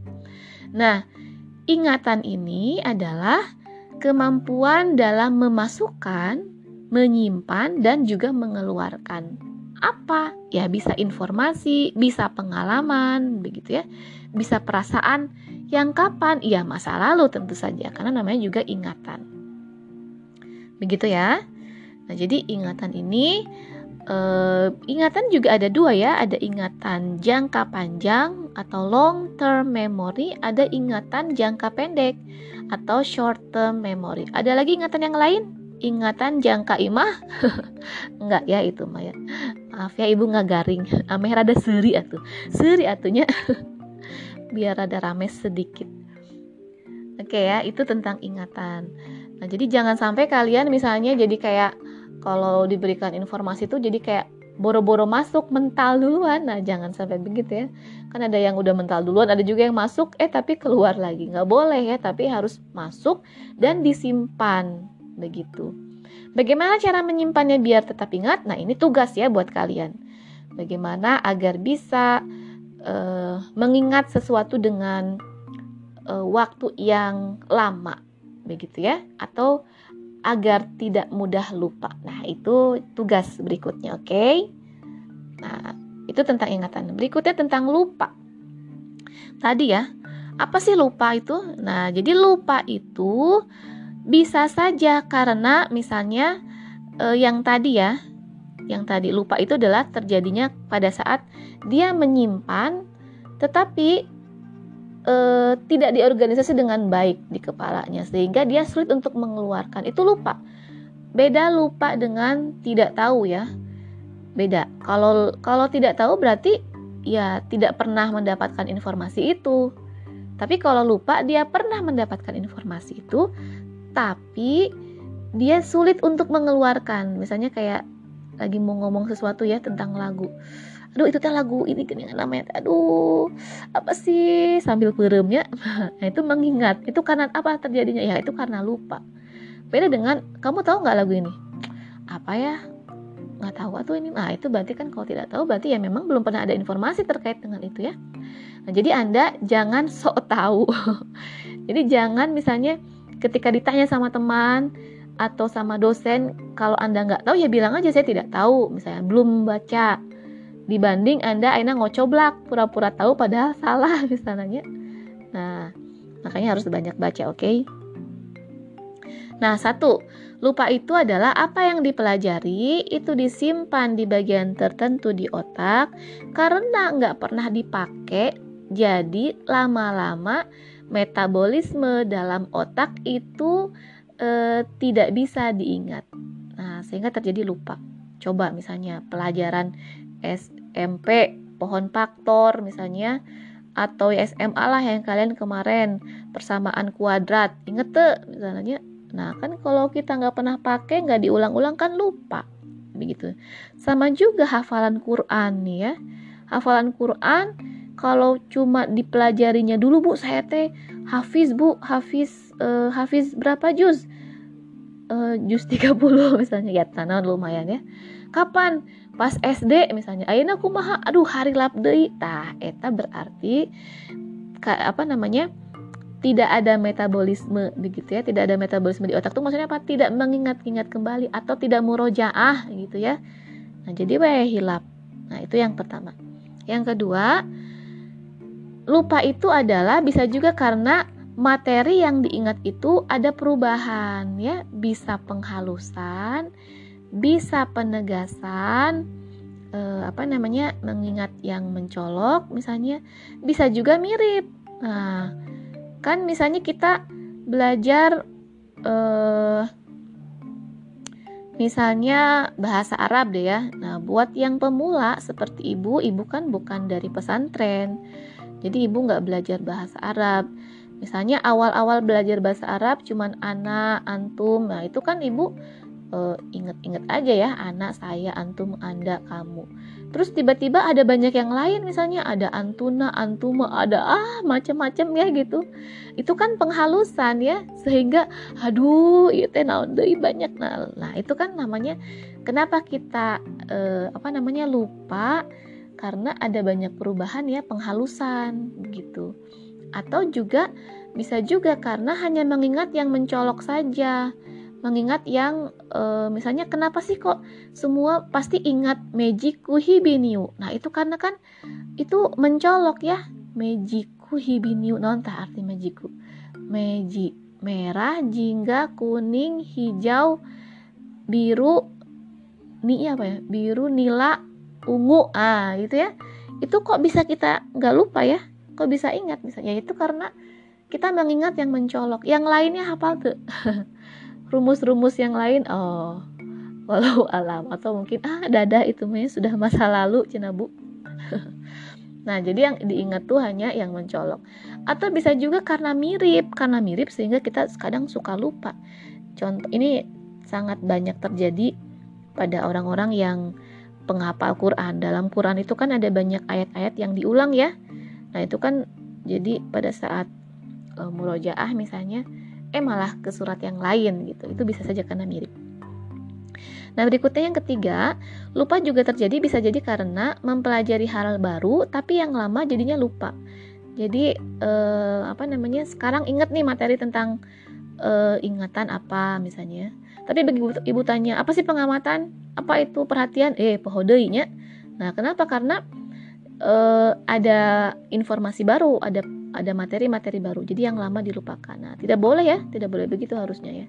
Nah, ingatan ini adalah kemampuan dalam memasukkan, menyimpan, dan juga mengeluarkan. Apa? Ya bisa informasi, bisa pengalaman, begitu ya. Bisa perasaan yang kapan? Ya masa lalu tentu saja, karena namanya juga ingatan. Begitu ya. Nah, jadi ingatan ini uh, ingatan juga ada dua ya, ada ingatan jangka panjang atau long term memory, ada ingatan jangka pendek atau short term memory. Ada lagi ingatan yang lain? Ingatan jangka imah? Enggak ya itu Maya. Maaf ya ibu nggak garing. Ameh rada seri atuh. Seri atunya. Biar ada rame sedikit. Oke ya, itu tentang ingatan. Nah, jadi jangan sampai kalian misalnya jadi kayak kalau diberikan informasi itu jadi kayak boro-boro masuk mental duluan. Nah jangan sampai begitu ya. Kan ada yang udah mental duluan ada juga yang masuk eh tapi keluar lagi. Nggak boleh ya tapi harus masuk dan disimpan. Begitu. Bagaimana cara menyimpannya biar tetap ingat? Nah ini tugas ya buat kalian. Bagaimana agar bisa uh, mengingat sesuatu dengan uh, waktu yang lama. Begitu ya. Atau agar tidak mudah lupa. Nah, itu tugas berikutnya, oke? Okay? Nah, itu tentang ingatan. Berikutnya tentang lupa. Tadi ya, apa sih lupa itu? Nah, jadi lupa itu bisa saja karena misalnya eh, yang tadi ya, yang tadi lupa itu adalah terjadinya pada saat dia menyimpan tetapi e, tidak diorganisasi dengan baik di kepalanya sehingga dia sulit untuk mengeluarkan. Itu lupa. Beda lupa dengan tidak tahu ya. Beda. Kalau kalau tidak tahu berarti ya tidak pernah mendapatkan informasi itu. Tapi kalau lupa dia pernah mendapatkan informasi itu tapi dia sulit untuk mengeluarkan. Misalnya kayak lagi mau ngomong sesuatu ya tentang lagu aduh itu teh lagu ini gini namanya aduh apa sih? Sambil peremnya nah itu mengingat. Itu karena apa terjadinya? Ya itu karena lupa. Beda dengan kamu tahu nggak lagu ini? Apa ya? Nggak tahu atau ini. Nah itu berarti kan kalau tidak tahu berarti ya memang belum pernah ada informasi terkait dengan itu ya. Nah jadi anda jangan sok tahu. Jadi jangan misalnya ketika ditanya sama teman atau sama dosen kalau anda nggak tahu ya bilang aja saya tidak tahu. Misalnya belum baca dibanding Anda aina ngocoblak pura-pura tahu padahal salah misalnya. Nah, makanya harus banyak baca, oke? Okay? Nah, satu, lupa itu adalah apa yang dipelajari itu disimpan di bagian tertentu di otak karena nggak pernah dipakai, jadi lama-lama metabolisme dalam otak itu e, tidak bisa diingat. Nah, sehingga terjadi lupa. Coba misalnya pelajaran SMP pohon faktor misalnya atau ya SMA lah yang kalian kemarin persamaan kuadrat. Inget tuh misalnya nah kan kalau kita nggak pernah pakai nggak diulang-ulang kan lupa. Begitu. Sama juga hafalan Quran nih ya. Hafalan Quran kalau cuma dipelajarinya dulu bu saya teh hafiz bu hafiz uh, hafiz berapa juz uh, juz 30 misalnya. Ya tanah lumayan ya. Kapan? Pas SD misalnya. Ayeuna kumaha? Aduh hari lap deui tah eta berarti ka, apa namanya tidak ada metabolisme begitu ya. Tidak ada metabolisme di otak tuh maksudnya apa? Tidak mengingat-ingat kembali atau tidak murojaah gitu ya. Nah jadi wae hilap. Nah itu yang pertama. Yang kedua lupa itu adalah bisa juga karena materi yang diingat itu ada perubahan ya. Bisa penghalusan bisa penegasan eh, apa namanya mengingat yang mencolok misalnya. Bisa juga mirip. Nah kan misalnya kita belajar eh, misalnya bahasa Arab deh ya. Nah buat yang pemula seperti ibu ibu kan bukan dari pesantren. Jadi ibu nggak belajar bahasa Arab misalnya awal-awal belajar bahasa Arab cuman anak antum. Nah itu kan ibu uh, inget-inget aja ya anak saya antum anda kamu. Terus tiba-tiba ada banyak yang lain misalnya ada antuna antuma ada ah macam-macam ya gitu. Itu kan penghalusan ya sehingga aduh itu naon banyak. Nah, nah itu kan namanya kenapa kita uh, apa namanya lupa? Karena ada banyak perubahan ya penghalusan gitu atau juga bisa juga karena hanya mengingat yang mencolok saja mengingat yang e, misalnya kenapa sih kok semua pasti ingat Mejiku Hibiniu. Nah, itu karena kan itu mencolok ya. Mejiku Hibiniu. Non tak arti Mejiku. Meji merah, jingga, kuning, hijau, biru, ni apa ya biru nila ungu ah gitu ya itu kok bisa kita nggak lupa ya kok bisa ingat? Misalnya itu karena kita mengingat yang mencolok. Yang lainnya hafal tuh. Rumus-rumus yang lain oh walau alam. Atau mungkin ah dada itu mah sudah masa lalu cina bu. Nah jadi yang diingat tuh hanya yang mencolok. Atau bisa juga karena mirip karena mirip sehingga kita kadang suka lupa. Contoh ini sangat banyak terjadi pada orang-orang yang penghafal Quran. Dalam Quran itu kan ada banyak ayat-ayat yang diulang ya nah itu kan jadi pada saat uh, murojaah misalnya eh malah ke surat yang lain gitu itu bisa saja karena mirip Nah, berikutnya yang ketiga, lupa juga terjadi bisa jadi karena mempelajari hal baru tapi yang lama jadinya lupa. Jadi eh, apa namanya? Sekarang ingat nih materi tentang eh, ingatan apa misalnya. Tapi bagi ibu, ibu tanya, apa sih pengamatan? Apa itu perhatian? Eh, pohodeinya. Nah, kenapa? Karena eh, ada informasi baru, ada ada materi-materi baru. Jadi yang lama dilupakan. Nah, tidak boleh ya, tidak boleh begitu harusnya ya.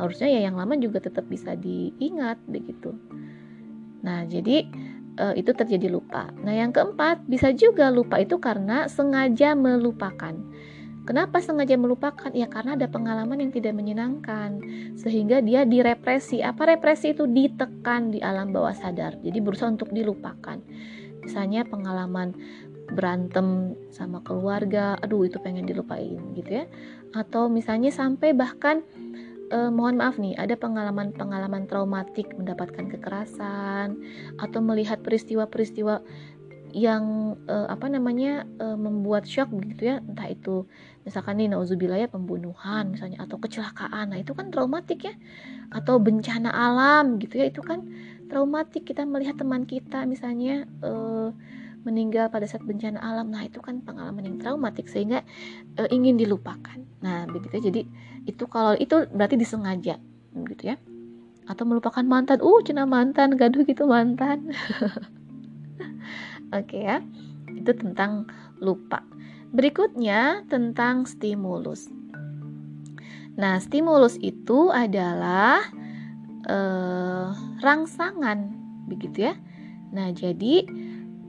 Harusnya ya yang lama juga tetap bisa diingat begitu. Nah, jadi e, itu terjadi lupa. Nah, yang keempat, bisa juga lupa itu karena sengaja melupakan. Kenapa sengaja melupakan? Ya karena ada pengalaman yang tidak menyenangkan sehingga dia direpresi. Apa represi itu? Ditekan di alam bawah sadar. Jadi berusaha untuk dilupakan. Misalnya pengalaman berantem sama keluarga, aduh itu pengen dilupain gitu ya. Atau misalnya sampai bahkan eh, mohon maaf nih, ada pengalaman-pengalaman traumatik mendapatkan kekerasan atau melihat peristiwa-peristiwa yang eh, apa namanya eh, membuat shock gitu ya, entah itu misalkan nih nauzubillah ya pembunuhan misalnya atau kecelakaan. Nah, itu kan traumatik ya. Atau bencana alam gitu ya, itu kan traumatik kita melihat teman kita misalnya eh, meninggal pada saat bencana alam. Nah, itu kan pengalaman yang traumatik sehingga e, ingin dilupakan. Nah, begitu jadi itu kalau itu berarti disengaja gitu ya. Atau melupakan mantan. Uh, cina mantan, gaduh gitu mantan. Oke okay, ya. Itu tentang lupa. Berikutnya tentang stimulus. Nah, stimulus itu adalah uh, rangsangan begitu ya. Nah, jadi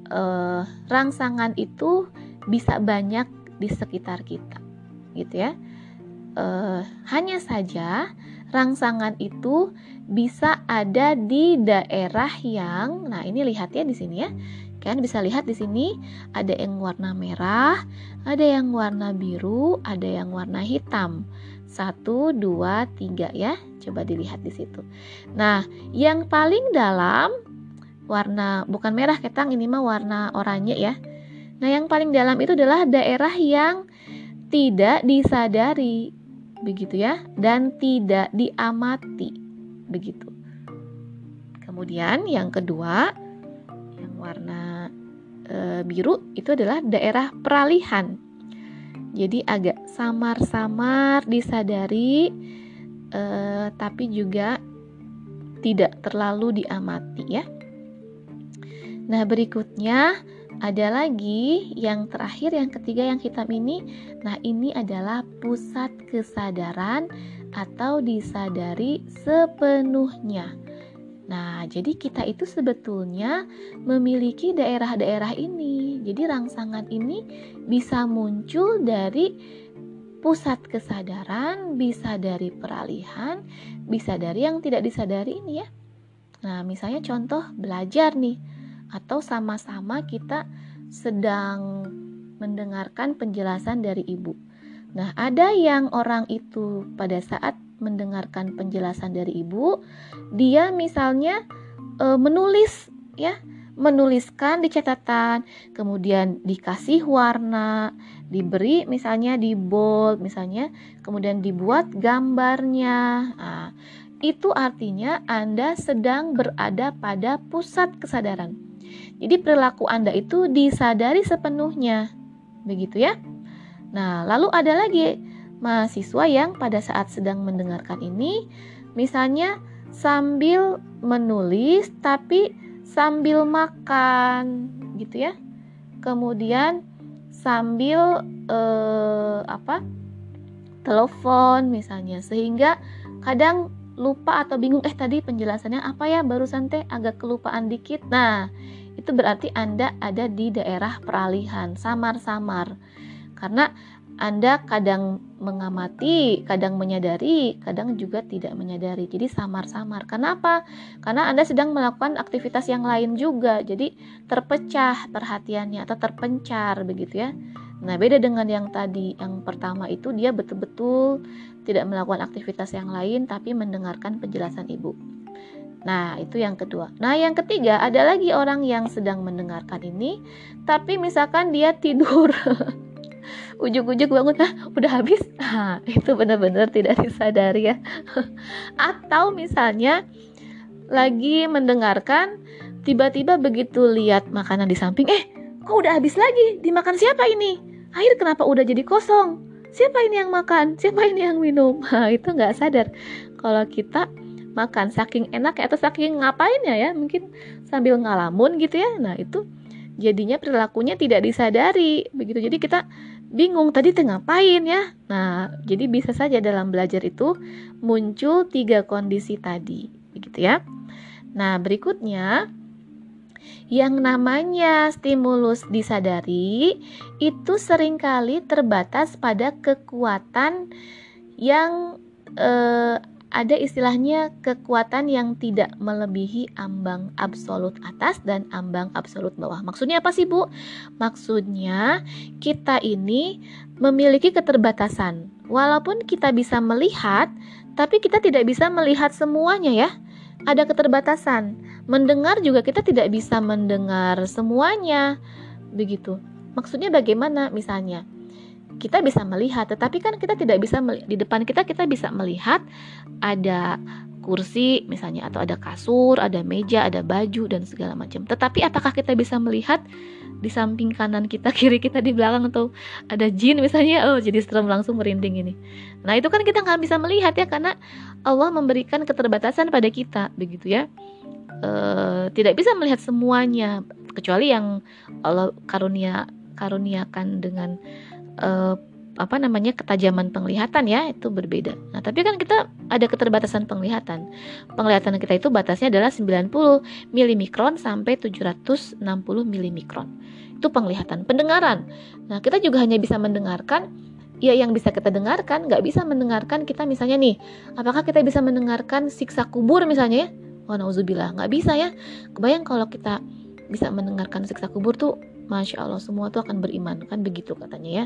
uh, rangsangan itu bisa banyak di sekitar kita, gitu ya. Uh, hanya saja rangsangan itu bisa ada di daerah yang, nah ini lihat ya di sini ya, kan bisa lihat di sini ada yang warna merah, ada yang warna biru, ada yang warna hitam. Satu, dua, tiga ya. Coba dilihat di situ. Nah, yang paling dalam warna bukan merah ketang ini mah warna oranye ya. Nah, yang paling dalam itu adalah daerah yang tidak disadari begitu ya dan tidak diamati begitu. Kemudian yang kedua yang warna e, biru itu adalah daerah peralihan. Jadi agak samar-samar disadari e, tapi juga tidak terlalu diamati ya. Nah, berikutnya ada lagi yang terakhir, yang ketiga, yang hitam ini. Nah, ini adalah pusat kesadaran atau disadari sepenuhnya. Nah, jadi kita itu sebetulnya memiliki daerah-daerah ini. Jadi rangsangan ini bisa muncul dari pusat kesadaran, bisa dari peralihan, bisa dari yang tidak disadari ini ya. Nah, misalnya contoh belajar nih atau sama-sama kita sedang mendengarkan penjelasan dari ibu. Nah, ada yang orang itu pada saat mendengarkan penjelasan dari ibu, dia misalnya e, menulis ya, menuliskan di catatan, kemudian dikasih warna, diberi misalnya di bold misalnya, kemudian dibuat gambarnya. Nah, itu artinya Anda sedang berada pada pusat kesadaran. Jadi perilaku Anda itu disadari sepenuhnya. Begitu ya. Nah, lalu ada lagi mahasiswa yang pada saat sedang mendengarkan ini misalnya sambil menulis tapi sambil makan gitu ya. Kemudian sambil eh, apa? telepon misalnya sehingga kadang lupa atau bingung eh tadi penjelasannya apa ya barusan teh agak kelupaan dikit nah itu berarti Anda ada di daerah peralihan samar-samar karena anda kadang mengamati, kadang menyadari, kadang juga tidak menyadari. Jadi samar-samar. Kenapa? Karena Anda sedang melakukan aktivitas yang lain juga. Jadi terpecah perhatiannya atau terpencar begitu ya. Nah, beda dengan yang tadi. Yang pertama itu dia betul-betul tidak melakukan aktivitas yang lain tapi mendengarkan penjelasan ibu. Nah, itu yang kedua. Nah, yang ketiga ada lagi orang yang sedang mendengarkan ini tapi misalkan dia tidur. ujuk-ujuk bangun ah udah habis? Nah, itu benar-benar tidak disadari ya. Atau misalnya lagi mendengarkan tiba-tiba begitu lihat makanan di samping eh kok udah habis lagi? Dimakan siapa ini? Air kenapa udah jadi kosong? Siapa ini yang makan? Siapa ini yang minum? Nah, itu nggak sadar. Kalau kita makan saking enak atau saking ngapainnya ya mungkin sambil ngalamun gitu ya. Nah itu jadinya perilakunya tidak disadari begitu. Jadi kita bingung tadi tengah ngapain ya? Nah jadi bisa saja dalam belajar itu muncul tiga kondisi tadi begitu ya. Nah berikutnya yang namanya stimulus disadari itu sering kali terbatas pada kekuatan yang eh, ada istilahnya kekuatan yang tidak melebihi ambang absolut atas dan ambang absolut bawah. Maksudnya apa sih, Bu? Maksudnya kita ini memiliki keterbatasan. Walaupun kita bisa melihat, tapi kita tidak bisa melihat semuanya ya. Ada keterbatasan. Mendengar juga kita tidak bisa mendengar semuanya. Begitu. Maksudnya bagaimana? Misalnya, kita bisa melihat, tetapi kan kita tidak bisa di depan kita kita bisa melihat ada kursi misalnya atau ada kasur, ada meja, ada baju dan segala macam. Tetapi apakah kita bisa melihat di samping kanan kita, kiri kita di belakang atau ada jin misalnya? Oh, jadi serem langsung merinding ini. Nah, itu kan kita nggak bisa melihat ya karena Allah memberikan keterbatasan pada kita, begitu ya. E, tidak bisa melihat semuanya kecuali yang Allah karunia karuniakan dengan uh, apa namanya ketajaman penglihatan ya itu berbeda. Nah, tapi kan kita ada keterbatasan penglihatan. Penglihatan kita itu batasnya adalah 90 mm sampai 760 mm. Itu penglihatan. Pendengaran. Nah, kita juga hanya bisa mendengarkan ya yang bisa kita dengarkan, nggak bisa mendengarkan kita misalnya nih, apakah kita bisa mendengarkan siksa kubur misalnya ya? Oh, nauzubillah, nggak bisa ya. Kebayang kalau kita bisa mendengarkan siksa kubur tuh Masya Allah semua itu akan beriman kan begitu katanya ya.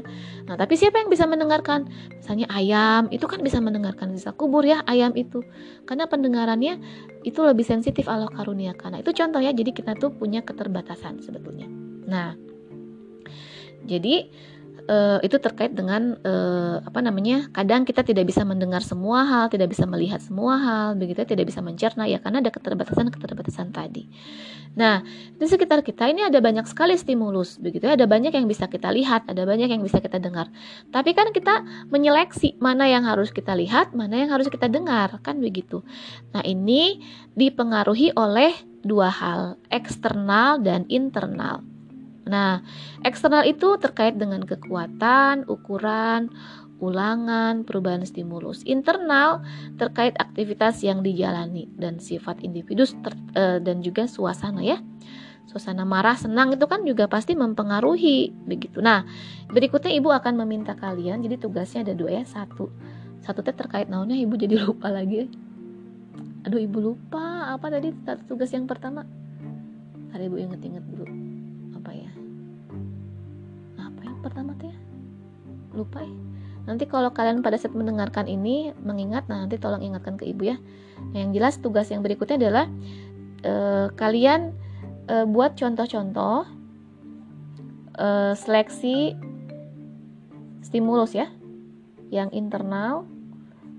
Nah tapi siapa yang bisa mendengarkan? Misalnya ayam itu kan bisa mendengarkan sisa kubur ya ayam itu. Karena pendengarannya itu lebih sensitif Allah karuniakan Nah itu contoh ya jadi kita tuh punya keterbatasan sebetulnya. Nah jadi uh, itu terkait dengan uh, apa namanya kadang kita tidak bisa mendengar semua hal tidak bisa melihat semua hal begitu tidak bisa mencerna ya karena ada keterbatasan keterbatasan tadi. Nah di sekitar kita ini ada banyak sekali stimulus begitu ya ada banyak yang bisa kita lihat ada banyak yang bisa kita dengar. Tapi kan kita menyeleksi mana yang harus kita lihat mana yang harus kita dengar kan begitu. Nah ini dipengaruhi oleh dua hal eksternal dan internal Nah, eksternal itu terkait dengan kekuatan, ukuran, ulangan, perubahan stimulus. Internal terkait aktivitas yang dijalani dan sifat individu uh, dan juga suasana ya. Suasana marah, senang itu kan juga pasti mempengaruhi begitu. Nah, berikutnya ibu akan meminta kalian. Jadi tugasnya ada dua ya. Satu, satu teh terkait naonnya ibu jadi lupa lagi. Aduh ibu lupa apa tadi tugas yang pertama. Hari ibu inget-inget dulu pertama teh lupa ya. Nanti kalau kalian pada saat mendengarkan ini mengingat nah nanti tolong ingatkan ke ibu ya. Nah, yang jelas tugas yang berikutnya adalah eh, kalian eh, buat contoh-contoh eh, seleksi stimulus ya yang internal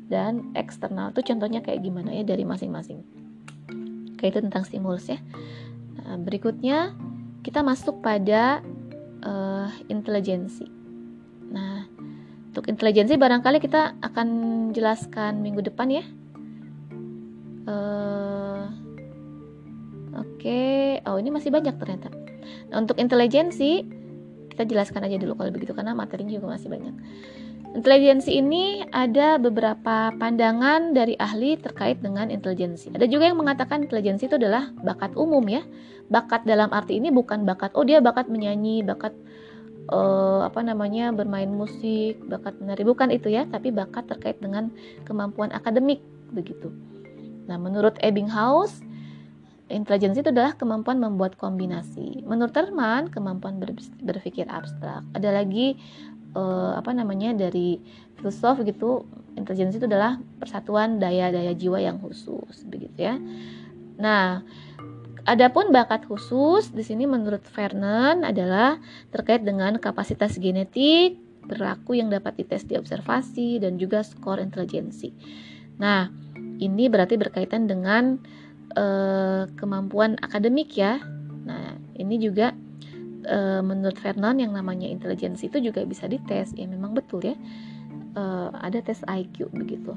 dan eksternal. Itu contohnya kayak gimana ya dari masing-masing. Kayak itu tentang stimulus ya. Nah, berikutnya kita masuk pada uh, intelijensi. Nah, untuk intelijensi barangkali kita akan jelaskan minggu depan ya. Uh, Oke, okay. oh ini masih banyak ternyata. Nah, untuk intelijensi kita jelaskan aja dulu kalau begitu karena materinya juga masih banyak. Intelijensi ini ada beberapa pandangan dari ahli terkait dengan intelijensi. Ada juga yang mengatakan intelijensi itu adalah bakat umum ya. Bakat dalam arti ini bukan bakat oh dia bakat menyanyi, bakat uh, apa namanya bermain musik, bakat menari bukan itu ya, tapi bakat terkait dengan kemampuan akademik begitu. Nah, menurut Ebbinghaus, intelijensi itu adalah kemampuan membuat kombinasi. Menurut Terman, kemampuan berpikir abstrak. Ada lagi uh, apa namanya dari filsuf gitu intelijensi itu adalah persatuan daya-daya jiwa yang khusus begitu ya nah Adapun bakat khusus di sini menurut Vernon adalah terkait dengan kapasitas genetik, berlaku yang dapat dites di observasi dan juga skor intelijensi. Nah, ini berarti berkaitan dengan uh, kemampuan akademik ya. Nah, ini juga e, menurut Vernon yang namanya intelijensi itu juga bisa dites. Ya memang betul ya. E, ada tes IQ begitu.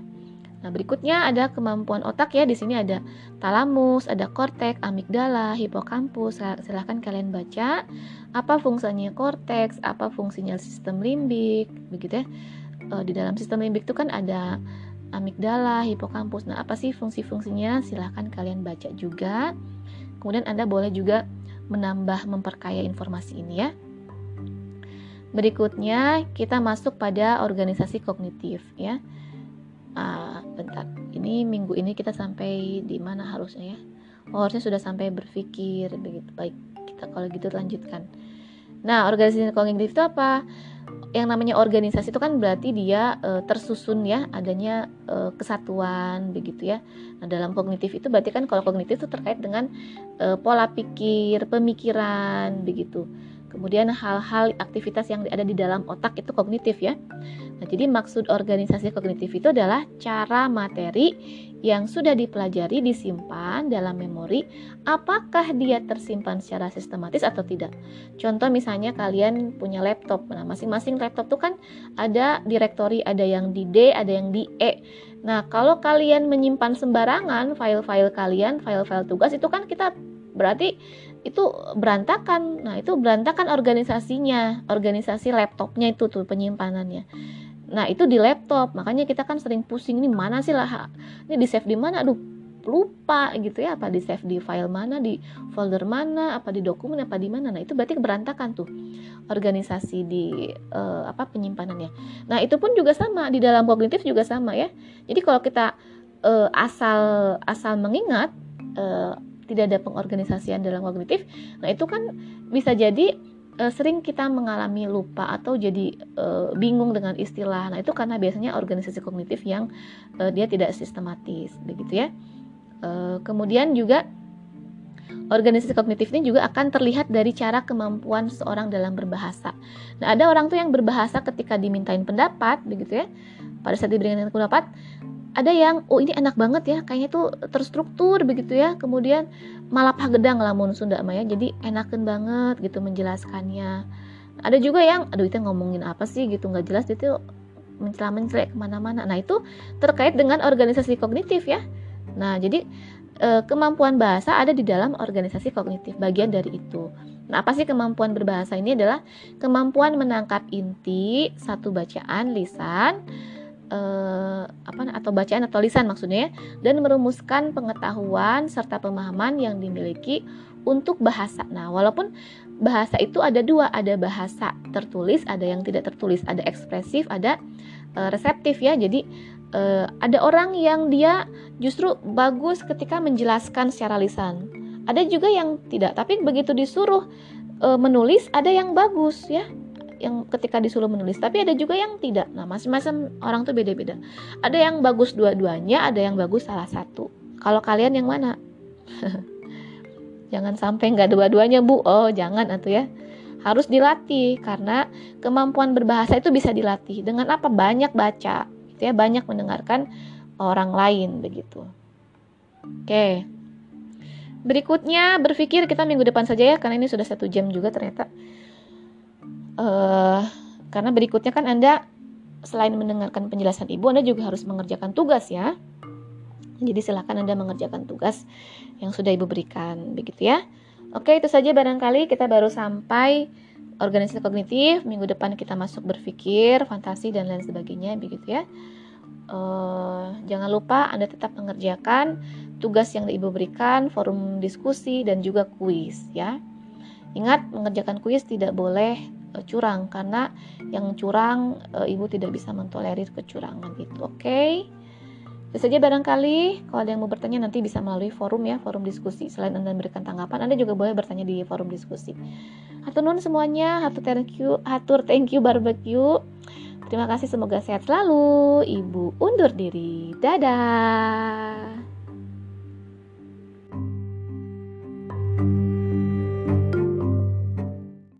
Nah berikutnya ada kemampuan otak ya. Di sini ada talamus ada korteks amigdala hipokampus. Silahkan kalian baca. Apa fungsinya korteks? Apa fungsinya sistem limbik? Begitu ya. E, di dalam sistem limbik itu kan ada amigdala, hipokampus. Nah, apa sih fungsi-fungsinya? Silahkan kalian baca juga. Kemudian Anda boleh juga menambah memperkaya informasi ini ya. Berikutnya kita masuk pada organisasi kognitif ya. Ah, bentar, ini minggu ini kita sampai di mana harusnya ya? Oh, harusnya sudah sampai berpikir begitu. Baik, kita kalau gitu lanjutkan. Nah, organisasi kognitif itu apa? Yang namanya organisasi itu kan berarti dia e, tersusun ya adanya e, kesatuan begitu ya. Nah, dalam kognitif itu berarti kan kalau kognitif itu terkait dengan e, pola pikir, pemikiran begitu. Kemudian hal-hal aktivitas yang ada di dalam otak itu kognitif ya. Nah, jadi maksud organisasi kognitif itu adalah cara materi yang sudah dipelajari disimpan dalam memori, apakah dia tersimpan secara sistematis atau tidak. Contoh misalnya kalian punya laptop. Nah, masing-masing laptop itu kan ada direktori, ada yang di D, ada yang di E. Nah, kalau kalian menyimpan sembarangan file-file kalian, file-file tugas itu kan kita berarti itu berantakan. Nah, itu berantakan organisasinya, organisasi laptopnya itu tuh penyimpanannya. Nah, itu di laptop. Makanya kita kan sering pusing ini mana sih lah. Ini di save di mana? Aduh, lupa gitu ya apa di save di file mana di folder mana apa di dokumen apa di mana nah itu berarti berantakan tuh organisasi di uh, apa penyimpanannya nah itu pun juga sama di dalam kognitif juga sama ya jadi kalau kita uh, asal asal mengingat uh, tidak ada pengorganisasian dalam kognitif nah itu kan bisa jadi e, sering kita mengalami lupa atau jadi e, bingung dengan istilah nah itu karena biasanya organisasi kognitif yang e, dia tidak sistematis begitu ya e, kemudian juga Organisasi kognitif ini juga akan terlihat dari cara kemampuan seseorang dalam berbahasa. Nah, ada orang tuh yang berbahasa ketika dimintain pendapat, begitu ya. Pada saat diberikan pendapat, ada yang oh ini enak banget ya kayaknya tuh terstruktur begitu ya kemudian malah gedang lamun Sunda Maya jadi enakan banget gitu menjelaskannya. Ada juga yang aduh itu ngomongin apa sih? gitu. Nggak jelas itu mencela mencela ke mana-mana. Nah itu terkait dengan organisasi kognitif ya. Nah jadi e, kemampuan bahasa ada di dalam organisasi kognitif bagian dari itu. Nah apa sih kemampuan berbahasa ini? Adalah kemampuan menangkap inti satu bacaan lisan uh, apa atau bacaan atau lisan maksudnya ya, dan merumuskan pengetahuan serta pemahaman yang dimiliki untuk bahasa. Nah, walaupun bahasa itu ada dua, ada bahasa tertulis, ada yang tidak tertulis, ada ekspresif, ada uh, reseptif ya. Jadi uh, ada orang yang dia justru bagus ketika menjelaskan secara lisan. Ada juga yang tidak, tapi begitu disuruh uh, menulis ada yang bagus ya yang ketika disuruh menulis tapi ada juga yang tidak. Nah masing-masing orang tuh beda-beda. Ada yang bagus dua-duanya ada yang bagus salah satu. Kalau kalian yang mana? Jangan sampai nggak dua-duanya bu. Oh jangan atau ya. Harus dilatih karena kemampuan berbahasa itu bisa dilatih. Dengan apa? Banyak baca gitu ya. Banyak mendengarkan orang lain begitu. Oke. Berikutnya berpikir kita minggu depan saja ya karena ini sudah satu jam juga ternyata uh, karena berikutnya kan Anda selain mendengarkan penjelasan Ibu, Anda juga harus mengerjakan tugas ya. Jadi silakan Anda mengerjakan tugas yang sudah Ibu berikan, begitu ya. Oke, itu saja barangkali kita baru sampai organisasi kognitif minggu depan kita masuk berpikir fantasi dan lain sebagainya begitu ya uh, jangan lupa anda tetap mengerjakan tugas yang ibu berikan forum diskusi dan juga kuis ya ingat mengerjakan kuis tidak boleh Eh, curang. Karena yang curang eh, ibu tidak bisa mentolerir kecurangan itu oke? Okay? saja barangkali. Kalau ada yang mau bertanya nanti bisa melalui forum ya forum diskusi. Selain anda memberikan tanggapan anda juga boleh bertanya di forum diskusi. Hatur nun semuanya. Hatur thank you hatur thank you barbecue. Terima kasih semoga sehat selalu. Ibu undur diri. Dadah.